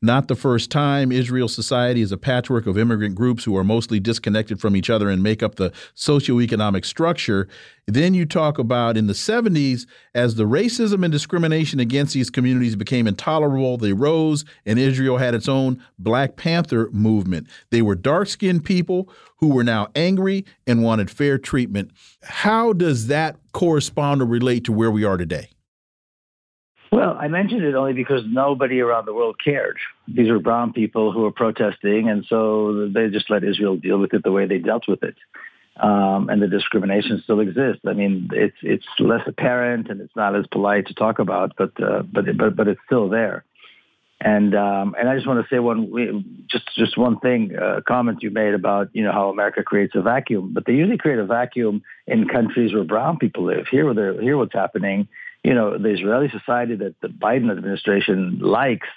not the first time Israel society is a patchwork of immigrant groups who are mostly disconnected from each other and make up the socioeconomic structure. Then you talk about in the 70s, as the racism and discrimination against these communities became intolerable, they rose and Israel had its own Black Panther movement. They were dark skinned people who were now angry and wanted fair treatment. How does that correspond or relate to where we are today? Well, I mentioned it only because nobody around the world cared. These were brown people who were protesting, and so they just let Israel deal with it the way they dealt with it. Um, and the discrimination still exists. I mean, it's it's less apparent and it's not as polite to talk about, but uh, but but but it's still there. And um, and I just want to say one just just one thing uh, comment you made about you know how America creates a vacuum, but they usually create a vacuum in countries where brown people live. Here, where here, what's happening, you know, the Israeli society that the Biden administration likes,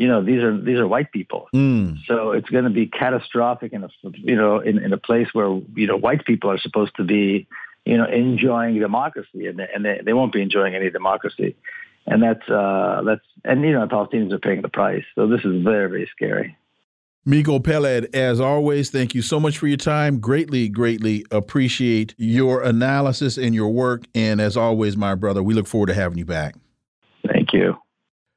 you know, these are these are white people. Mm. So it's going to be catastrophic in a you know in, in a place where you know white people are supposed to be you know enjoying democracy, and they, and they, they won't be enjoying any democracy and that's uh, that's and you know Palestinians are paying the price. So this is very very scary. Miko Peled, as always, thank you so much for your time. Greatly, greatly appreciate your analysis and your work. And as always, my brother, we look forward to having you back. Thank you.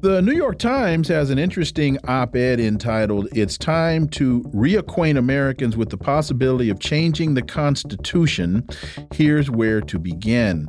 The New York Times has an interesting op ed entitled, It's Time to Reacquaint Americans with the Possibility of Changing the Constitution. Here's where to begin.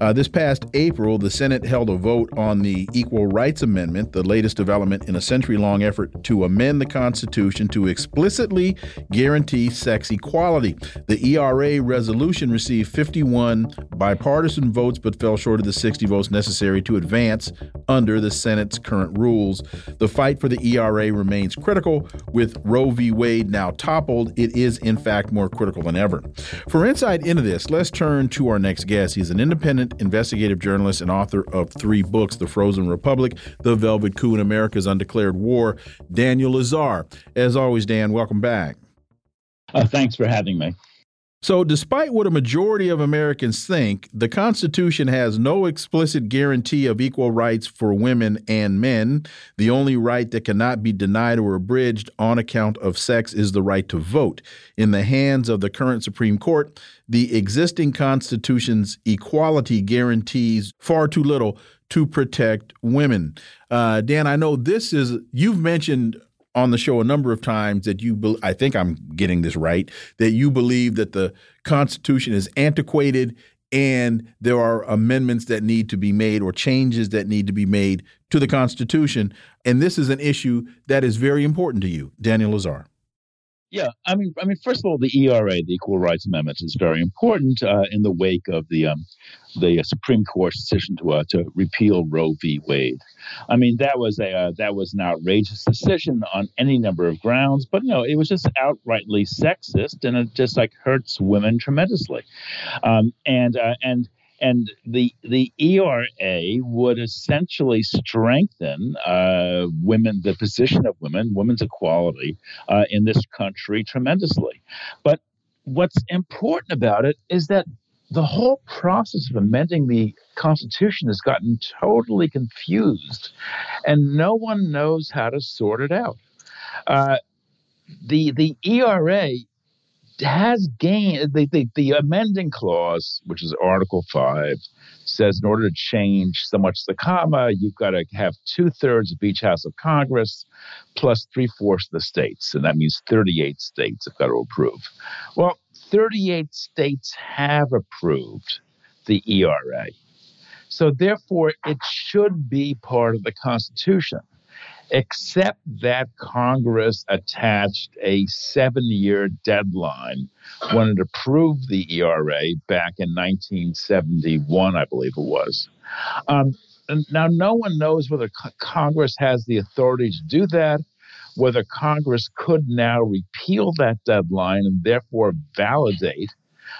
Uh, this past April, the Senate held a vote on the Equal Rights Amendment, the latest development in a century long effort to amend the Constitution to explicitly guarantee sex equality. The ERA resolution received 51 bipartisan votes but fell short of the 60 votes necessary to advance under the Senate's current rules. The fight for the ERA remains critical. With Roe v. Wade now toppled, it is in fact more critical than ever. For insight into this, let's turn to our next guest. He's an independent investigative journalist and author of three books The Frozen Republic, The Velvet Coup, and America's Undeclared War, Daniel Lazare. As always, Dan, welcome back. Uh, thanks for having me. So, despite what a majority of Americans think, the Constitution has no explicit guarantee of equal rights for women and men. The only right that cannot be denied or abridged on account of sex is the right to vote. In the hands of the current Supreme Court, the existing Constitution's equality guarantees far too little to protect women. Uh, Dan, I know this is, you've mentioned on the show a number of times that you, I think I'm getting this right, that you believe that the Constitution is antiquated and there are amendments that need to be made or changes that need to be made to the Constitution. And this is an issue that is very important to you, Daniel Lazare. Yeah, I mean, I mean, first of all, the ERA, the Equal Rights Amendment, is very important uh, in the wake of the um, the uh, Supreme Court's decision to uh, to repeal Roe v. Wade. I mean, that was a uh, that was an outrageous decision on any number of grounds, but you know, it was just outrightly sexist, and it just like hurts women tremendously. Um, and uh, and and the the ERA would essentially strengthen uh, women, the position of women, women's equality uh, in this country tremendously. But what's important about it is that the whole process of amending the Constitution has gotten totally confused, and no one knows how to sort it out. Uh, the the ERA has gained the, the, the amending clause, which is Article 5, says in order to change so much the comma, you've got to have two thirds of each House of Congress plus three fourths of the states. And that means 38 states have got to approve. Well, 38 states have approved the ERA. So therefore, it should be part of the Constitution except that Congress attached a seven year deadline when it approved the ERA back in 1971, I believe it was. Um, now, no one knows whether Congress has the authority to do that, whether Congress could now repeal that deadline and therefore validate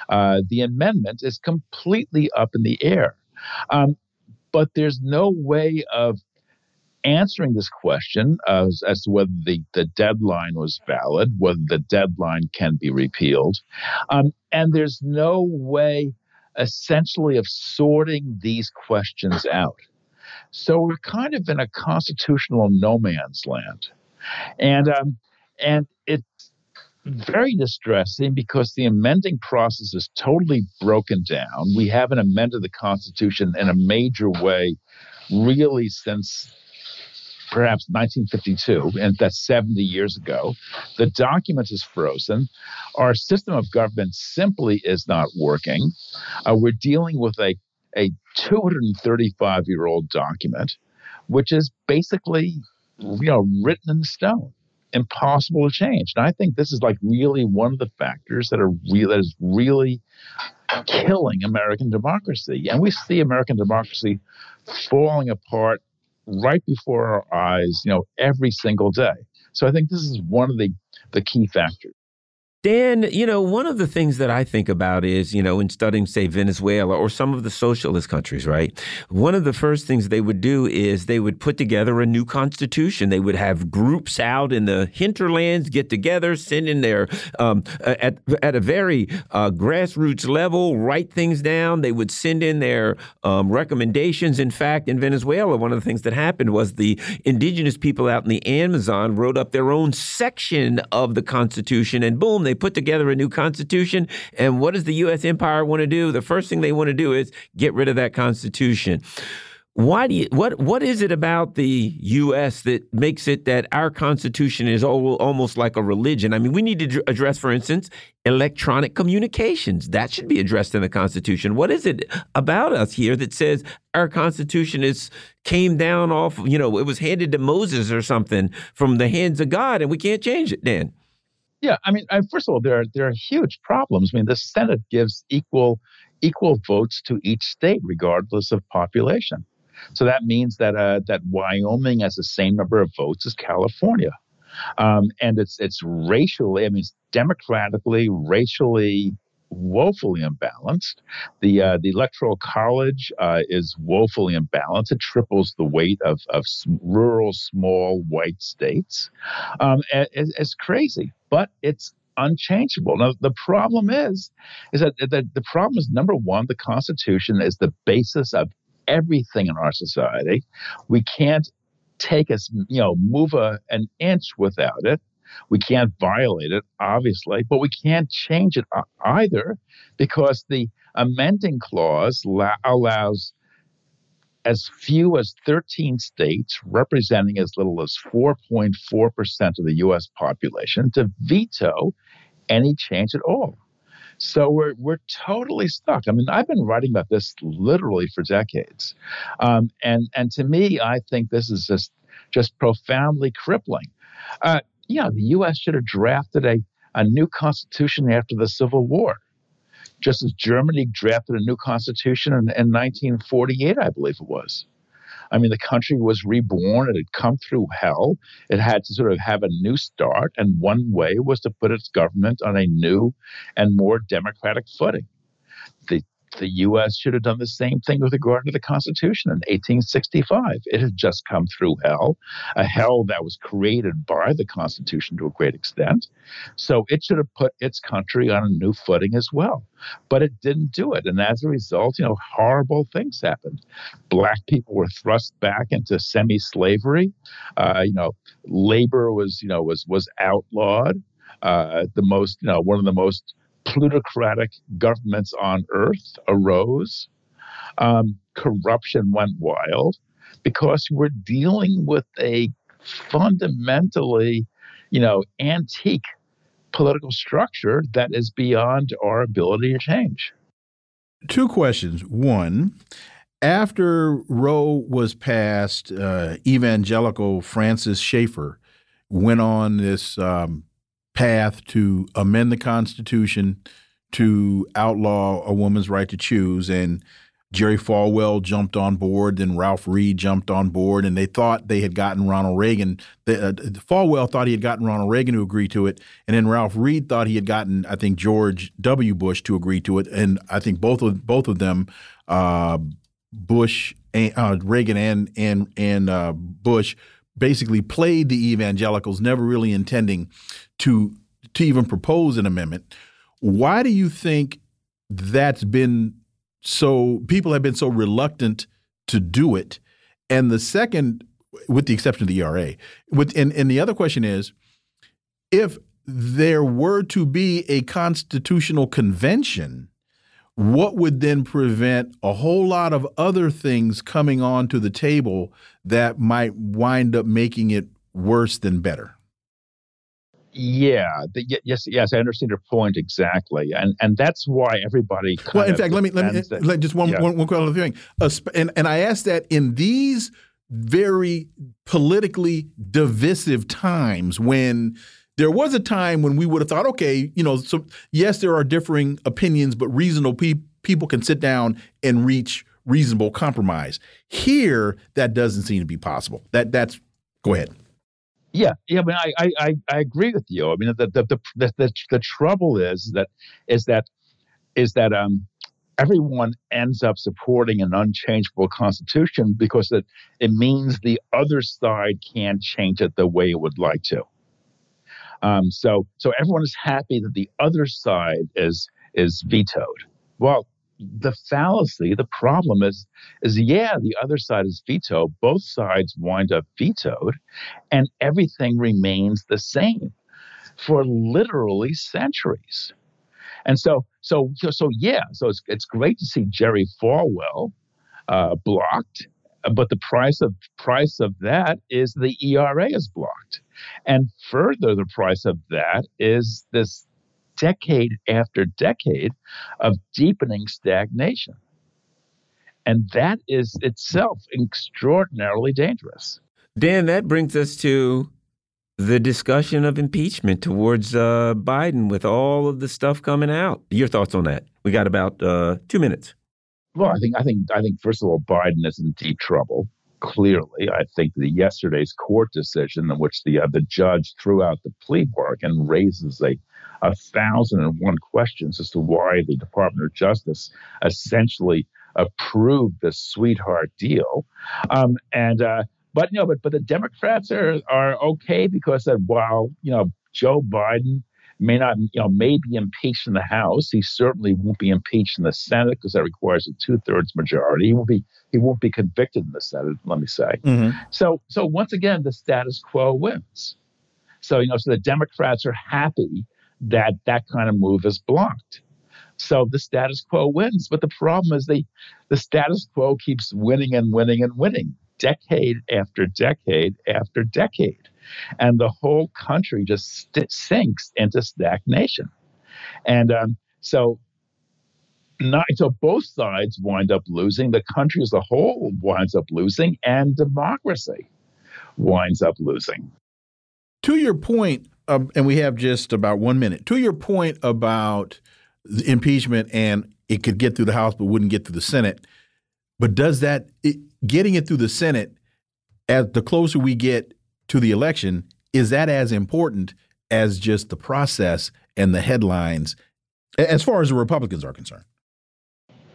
uh, the amendment is completely up in the air. Um, but there's no way of answering this question as, as to whether the, the deadline was valid, whether the deadline can be repealed. Um, and there's no way, essentially, of sorting these questions out. So we're kind of in a constitutional no man's land. And, um, and it's very distressing because the amending process is totally broken down. We haven't amended the Constitution in a major way really since perhaps 1952, and that's 70 years ago. The document is frozen. Our system of government simply is not working. Uh, we're dealing with a, a 235 year old document, which is basically you know written in stone impossible to change and i think this is like really one of the factors that are real that is really killing american democracy and we see american democracy falling apart right before our eyes, you know, every single day. So I think this is one of the the key factors. Dan, you know, one of the things that I think about is, you know, in studying, say, Venezuela or some of the socialist countries, right? One of the first things they would do is they would put together a new constitution. They would have groups out in the hinterlands get together, send in their, um, at, at a very uh, grassroots level, write things down. They would send in their um, recommendations. In fact, in Venezuela, one of the things that happened was the indigenous people out in the Amazon wrote up their own section of the constitution, and boom, they put together a new constitution. And what does the U.S. empire want to do? The first thing they want to do is get rid of that constitution. Why do you, what what is it about the U.S. that makes it that our Constitution is almost like a religion? I mean, we need to address, for instance, electronic communications. That should be addressed in the Constitution. What is it about us here that says our Constitution is came down off? You know, it was handed to Moses or something from the hands of God, and we can't change it. Dan. Yeah, I mean, I, first of all, there are there are huge problems. I mean, the Senate gives equal equal votes to each state, regardless of population. So that means that uh, that Wyoming has the same number of votes as California, um, and it's it's racially, I mean, it's democratically, racially woefully imbalanced. The uh, the electoral college uh, is woefully imbalanced. It triples the weight of of rural small white states. Um, it's crazy, but it's unchangeable. Now the problem is, is that the, the problem is number one, the Constitution is the basis of everything in our society. We can't take us, you know, move a, an inch without it. We can't violate it, obviously, but we can't change it either because the amending clause la- allows as few as 13 states, representing as little as 4.4% of the US population, to veto any change at all. So we're, we're totally stuck. I mean, I've been writing about this literally for decades. Um, and, and to me, I think this is just, just profoundly crippling. Uh, yeah, the U.S. should have drafted a, a new constitution after the Civil War, just as Germany drafted a new constitution in, in 1948, I believe it was. I mean, the country was reborn. It had come through hell. It had to sort of have a new start. And one way was to put its government on a new and more democratic footing. The the U.S. should have done the same thing with regard to the Constitution in 1865. It had just come through hell, a hell that was created by the Constitution to a great extent. So it should have put its country on a new footing as well. But it didn't do it. And as a result, you know, horrible things happened. Black people were thrust back into semi-slavery. Uh, you know, labor was, you know, was was outlawed. Uh, the most, you know, one of the most plutocratic governments on earth arose. Um, corruption went wild because we're dealing with a fundamentally, you know, antique political structure that is beyond our ability to change. Two questions. One, after Roe was passed, uh, evangelical Francis Schaeffer went on this um, path to amend the Constitution to outlaw a woman's right to choose. And Jerry Falwell jumped on board, then Ralph Reed jumped on board, and they thought they had gotten Ronald Reagan. The, uh, Falwell thought he had gotten Ronald Reagan to agree to it, and then Ralph Reed thought he had gotten, I think, George W. Bush to agree to it, and I think both of both of them, uh, Bush, and, uh, Reagan, and and and uh, Bush, basically played the evangelicals, never really intending to to even propose an amendment. Why do you think that's been so people have been so reluctant to do it? And the second, with the exception of the ERA, with and, and the other question is if there were to be a constitutional convention, what would then prevent a whole lot of other things coming onto the table that might wind up making it worse than better? Yeah, the, yes, yes, I understand your point exactly, and and that's why everybody. well, in fact, let me let me let, just one, yeah. one one other thing, uh, and and I ask that in these very politically divisive times when there was a time when we would have thought, okay, you know, so yes, there are differing opinions, but reasonable pe people can sit down and reach reasonable compromise. Here, that doesn't seem to be possible. That that's go ahead. Yeah, yeah, I mean, I, I, I agree with you. I mean, the the, the the the the trouble is that is that is that um everyone ends up supporting an unchangeable constitution because it it means the other side can't change it the way it would like to. Um, so so everyone is happy that the other side is is vetoed. Well, the fallacy, the problem is, is yeah, the other side is vetoed. Both sides wind up vetoed, and everything remains the same for literally centuries. And so, so, so yeah, so it's it's great to see Jerry Falwell uh, blocked, but the price of price of that is the ERA is blocked, and further, the price of that is this decade after decade of deepening stagnation. And that is itself extraordinarily dangerous. Dan, that brings us to the discussion of impeachment towards uh, Biden with all of the stuff coming out. Your thoughts on that? We got about uh, two minutes. Well, I think I think I think first of all, Biden is in deep trouble. Clearly, I think the yesterday's court decision in which the uh, the judge threw out the plea bargain raises a a thousand and one questions as to why the Department of Justice essentially approved this sweetheart deal. Um, and uh, but you know, but but the Democrats are are okay because that while you know Joe Biden may not, you know, may be impeached in the House. He certainly won't be impeached in the Senate because that requires a two-thirds majority. He won't be he won't be convicted in the Senate. Let me say. Mm-hmm. So so once again, the status quo wins. So you know, so the Democrats are happy that that kind of move is blocked. So the status quo wins. But the problem is the the status quo keeps winning and winning and winning, decade after decade after decade and the whole country just st- sinks into stagnation. And um, so, not so both sides wind up losing. The country as a whole winds up losing, and democracy winds up losing. To your point, um, and we have just about one minute. To your point about the impeachment and it could get through the House but wouldn't get through the Senate. But does that it, getting it through the Senate, as the closer we get to the election, is that as important as just the process and the headlines as far as the Republicans are concerned?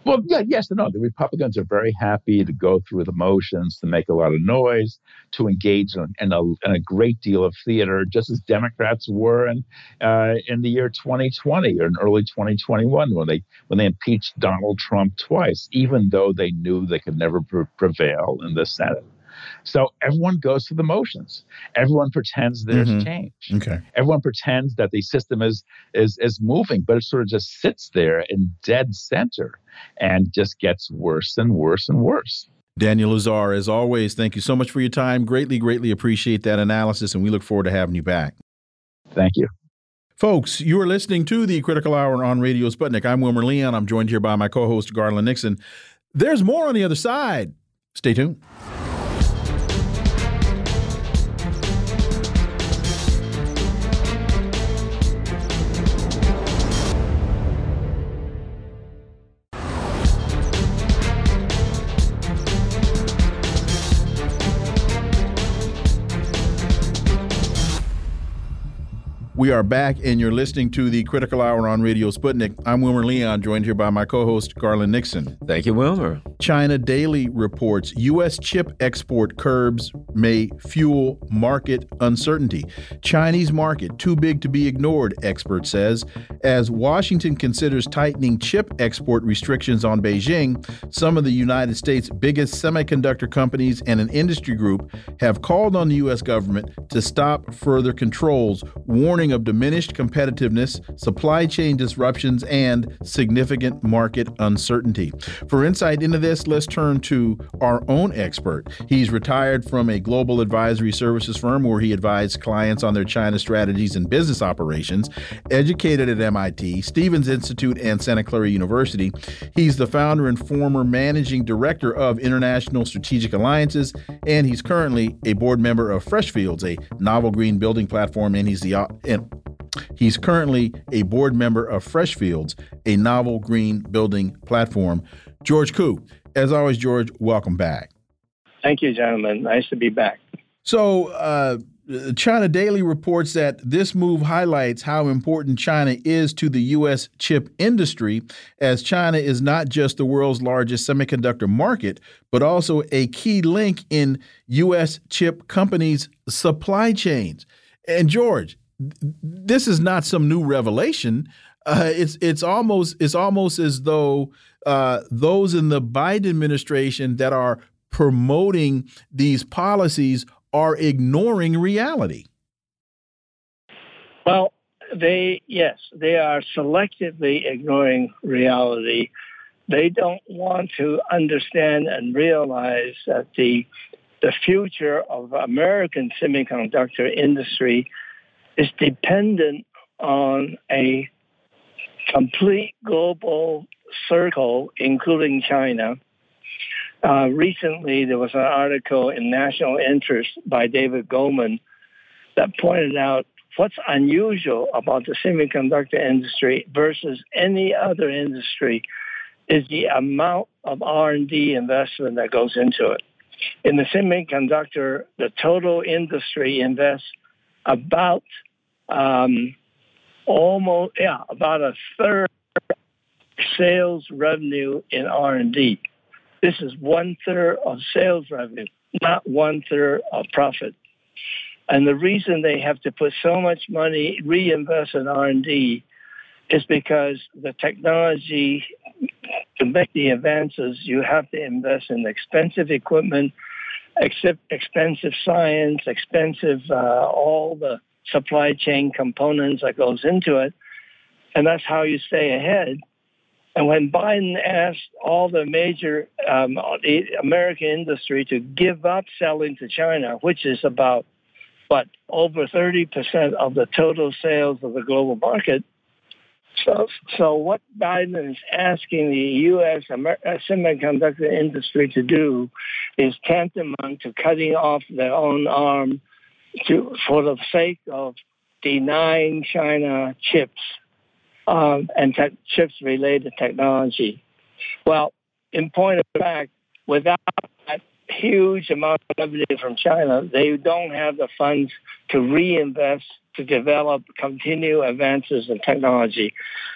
Well, yeah, yes and no. The Republicans are very happy to go through the motions, to make a lot of noise, to engage in, in, a, in a, great deal of theater, just as Democrats were in uh, in the year 2020 or in early 2021 when they when they impeached Donald Trump twice, even though they knew they could never pre prevail in the Senate. So everyone goes through the motions. Everyone pretends there's mm-hmm. change. Okay. Everyone pretends that the system is is is moving, but it sort of just sits there in dead center and just gets worse and worse and worse. Daniel Lazare, as always, thank you so much for your time. Greatly, greatly appreciate that analysis, and we look forward to having you back. Thank you. Folks, you are listening to the Critical Hour on Radio Sputnik. I'm Wilmer Leon. I'm joined here by my co host, Garland Nixon. There's more on the other side. Stay tuned. We are back, and you're listening to the Critical Hour on Radio Sputnik. I'm Wilmer Leon, joined here by my co host, Garland Nixon. Thank you, Wilmer. China Daily reports U.S. chip export curbs may fuel market uncertainty. Chinese market too big to be ignored, expert says. As Washington considers tightening chip export restrictions on Beijing, some of the United States' biggest semiconductor companies and an industry group have called on the U.S. government to stop further controls, warning of diminished competitiveness, supply chain disruptions, and significant market uncertainty. For insight into this, let's turn to our own expert. He's retired from a global advisory services firm where he advised clients on their China strategies and business operations. Educated at MIT, Stevens Institute, and Santa Clara University, he's the founder and former managing director of International Strategic Alliances, and he's currently a board member of Freshfields, a novel green building platform, and he's the and He's currently a board member of Freshfields, a novel green building platform. George Koo, as always, George, welcome back. Thank you, gentlemen. Nice to be back. So, uh, China Daily reports that this move highlights how important China is to the U.S. chip industry, as China is not just the world's largest semiconductor market, but also a key link in U.S. chip companies' supply chains. And George, this is not some new revelation. Uh, it's it's almost it's almost as though uh, those in the Biden administration that are promoting these policies are ignoring reality. Well, they yes, they are selectively ignoring reality. They don't want to understand and realize that the the future of American semiconductor industry is dependent on a complete global circle, including China. Uh, recently, there was an article in National Interest by David Goldman that pointed out what's unusual about the semiconductor industry versus any other industry is the amount of R&D investment that goes into it. In the semiconductor, the total industry invests about um, almost yeah about a third sales revenue in R&D. This is one third of sales revenue, not one third of profit. And the reason they have to put so much money, reinvest in R&D, is because the technology to make the advances, you have to invest in expensive equipment, expensive science, expensive uh, all the supply chain components that goes into it, and that's how you stay ahead. And when Biden asked all the major um, the American industry to give up selling to China, which is about what over 30% of the total sales of the global market, so, so what Biden is asking the U.S. Amer- uh, semiconductor industry to do is tantamount to cutting off their own arm to, for the sake of denying China chips um, and te- chips-related technology. Well, in point of fact, without that huge amount of revenue from China, they don't have the funds to reinvest to develop, continue advances in technology.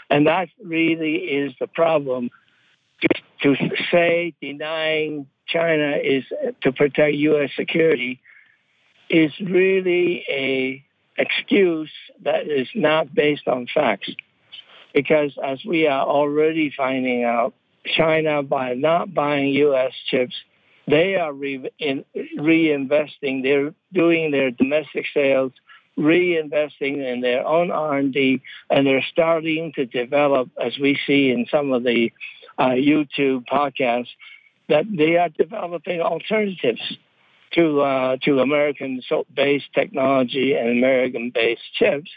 And that really is the problem. To, say denying China is to protect U.S. security is really a excuse that is not based on facts. Because as we are already finding out, China, by not buying U.S. chips, they are re- in, reinvesting. They're doing their domestic sales reinvesting in their own R&D, and they're starting to develop, as we see in some of the uh, YouTube podcasts, that they are developing alternatives to uh, to American-based technology and American-based chips.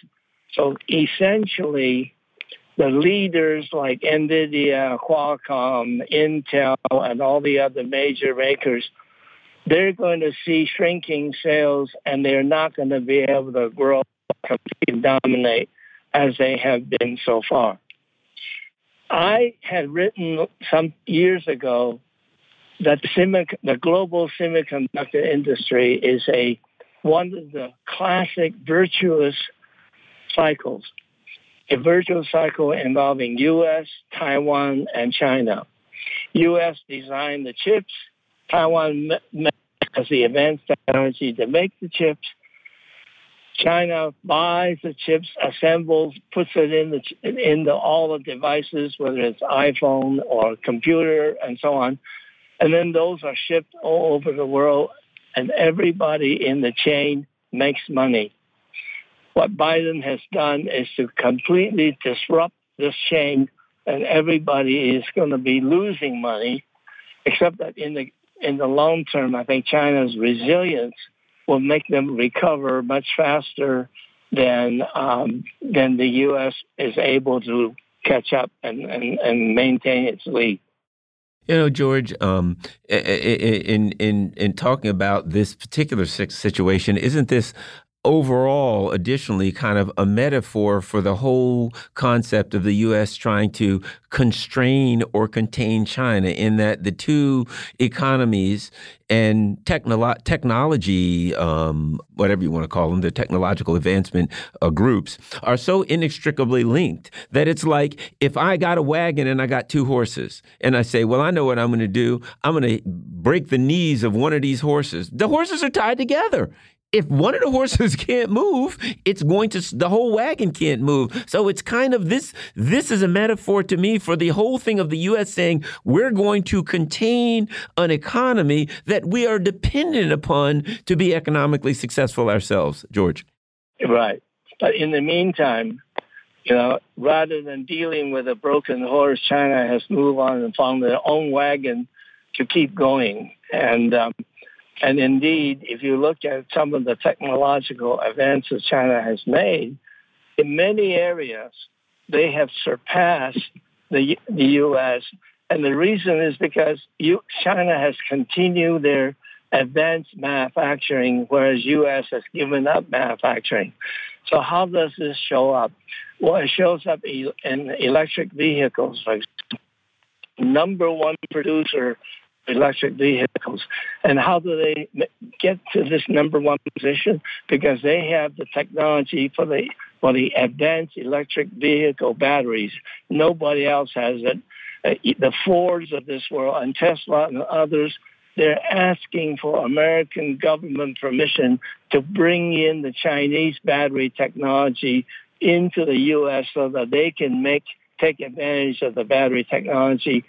So essentially, the leaders like NVIDIA, Qualcomm, Intel, and all the other major makers they're going to see shrinking sales and they're not going to be able to grow, and dominate as they have been so far. I had written some years ago that the, semic- the global semiconductor industry is a one of the classic virtuous cycles, a virtuous cycle involving U.S., Taiwan, and China. U.S. designed the chips, Taiwan has the advanced technology to make the chips. China buys the chips, assembles, puts it in the in the, all the devices, whether it's iPhone or computer and so on, and then those are shipped all over the world, and everybody in the chain makes money. What Biden has done is to completely disrupt this chain, and everybody is going to be losing money, except that in the in the long term, I think China's resilience will make them recover much faster than um, than the U.S. is able to catch up and, and, and maintain its lead. You know, George, um, in in in talking about this particular situation, isn't this overall, additionally, kind of a metaphor for the whole concept of the U.S. trying to constrain or contain China, in that the two economies and technolo technology, um, whatever you want to call them, the technological advancement uh, groups, are so inextricably linked that it's like if I got a wagon and I got two horses, and I say, well, I know what I'm going to do. I'm going to break the knees of one of these horses. The horses are tied together if one of the horses [laughs] can't move, it's going to the whole wagon can't move. So it's kind of this this is a metaphor to me for the whole thing of the US saying we're going to contain an economy that we are dependent upon to be economically successful ourselves, George. Right. But in the meantime, you know, rather than dealing with a broken horse, China has moved on and found their own wagon to keep going. And um, and indeed, if you look at some of the technological advances China has made, in many areas, they have surpassed the, the U.S. And the reason is because you, China has continued their advanced manufacturing, whereas U.S. has given up manufacturing. So how does this show up? Well, it shows up in electric vehicles. Number one producer electric vehicles. And how do they get to this number one position? Because they have the technology for the for the advanced electric vehicle batteries. Nobody else has it. Uh, the Fords of this world and Tesla and others they're asking for American government permission to bring in the Chinese battery technology into the U.S. so that they can make take advantage of the battery technology.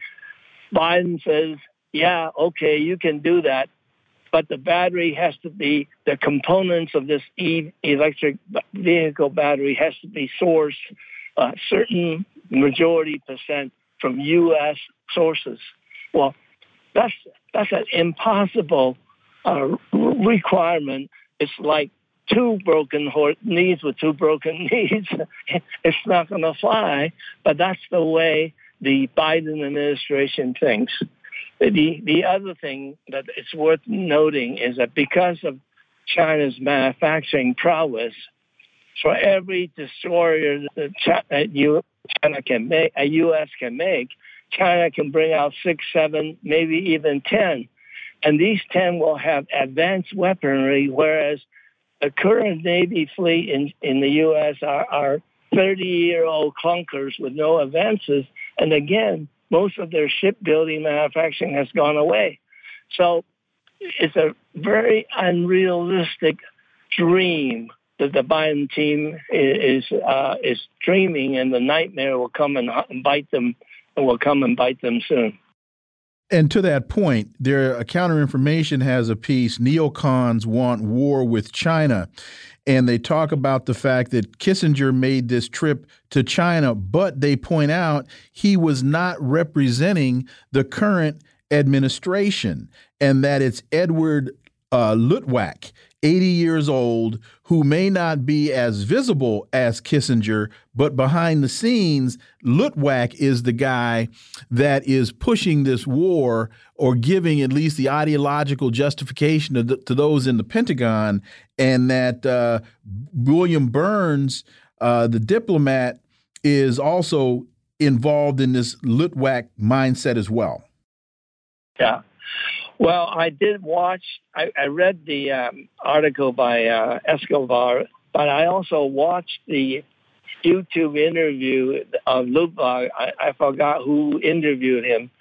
Biden says, "Yeah, okay, you can do that, but the battery has to be the components of this e- electric vehicle battery has to be sourced a certain majority percent from U.S. sources." Well, that's that's an impossible uh, requirement. It's like two broken horse, knees with two broken [laughs] knees. it's not going to fly. But that's the way the Biden administration thinks. The the other thing that it's worth noting is that because of China's manufacturing prowess, for every destroyer that China can make, a U.S. can make, China can bring out six, seven, maybe even 10. And these 10 will have advanced weaponry, whereas the current Navy fleet in, in the U.S. are, are 30 year old clunkers with no advances. And again, most of their shipbuilding manufacturing has gone away. So it's a very unrealistic dream that the Biden team is uh, is dreaming, and the nightmare will come and bite them and will come and bite them soon. And to that point, their counter information has a piece neocons want war with China. And they talk about the fact that Kissinger made this trip to China, but they point out he was not representing the current administration and that it's Edward uh, Luttwak 80 years old, who may not be as visible as Kissinger, but behind the scenes, Luttwak is the guy that is pushing this war or giving at least the ideological justification to, to those in the Pentagon, and that uh, William Burns, uh, the diplomat, is also involved in this Luttwak mindset as well. Yeah. Well, I did watch. I, I read the um, article by uh, Escobar, but I also watched the YouTube interview of Luttwak. I, I forgot who interviewed him,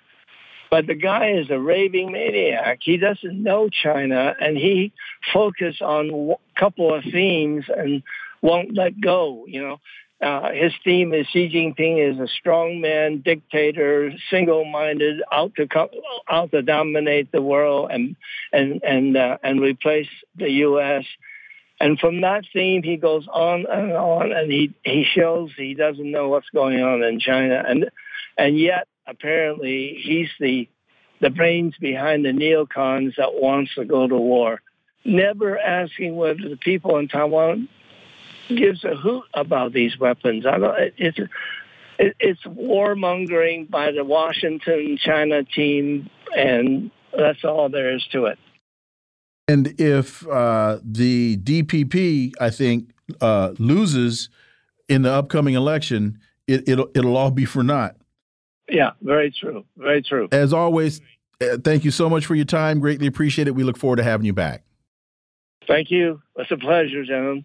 but the guy is a raving maniac. He doesn't know China, and he focused on a couple of themes and won't let go. You know, uh, his theme is Xi Jinping is a strongman, dictator, single-minded, out to out to dominate the world and and and uh, and replace the U.S. And from that theme, he goes on and on, and he he shows he doesn't know what's going on in China, and and yet apparently he's the the brains behind the neocons that wants to go to war, never asking whether the people in Taiwan gives a hoot about these weapons. I don't, it's it's warmongering by the Washington China team, and that's all there is to it. And if uh, the DPP, I think, uh, loses in the upcoming election, it, it'll it'll all be for naught. Yeah, very true. Very true. As always, uh, thank you so much for your time. Greatly appreciate it. We look forward to having you back. Thank you. It's a pleasure, gentlemen.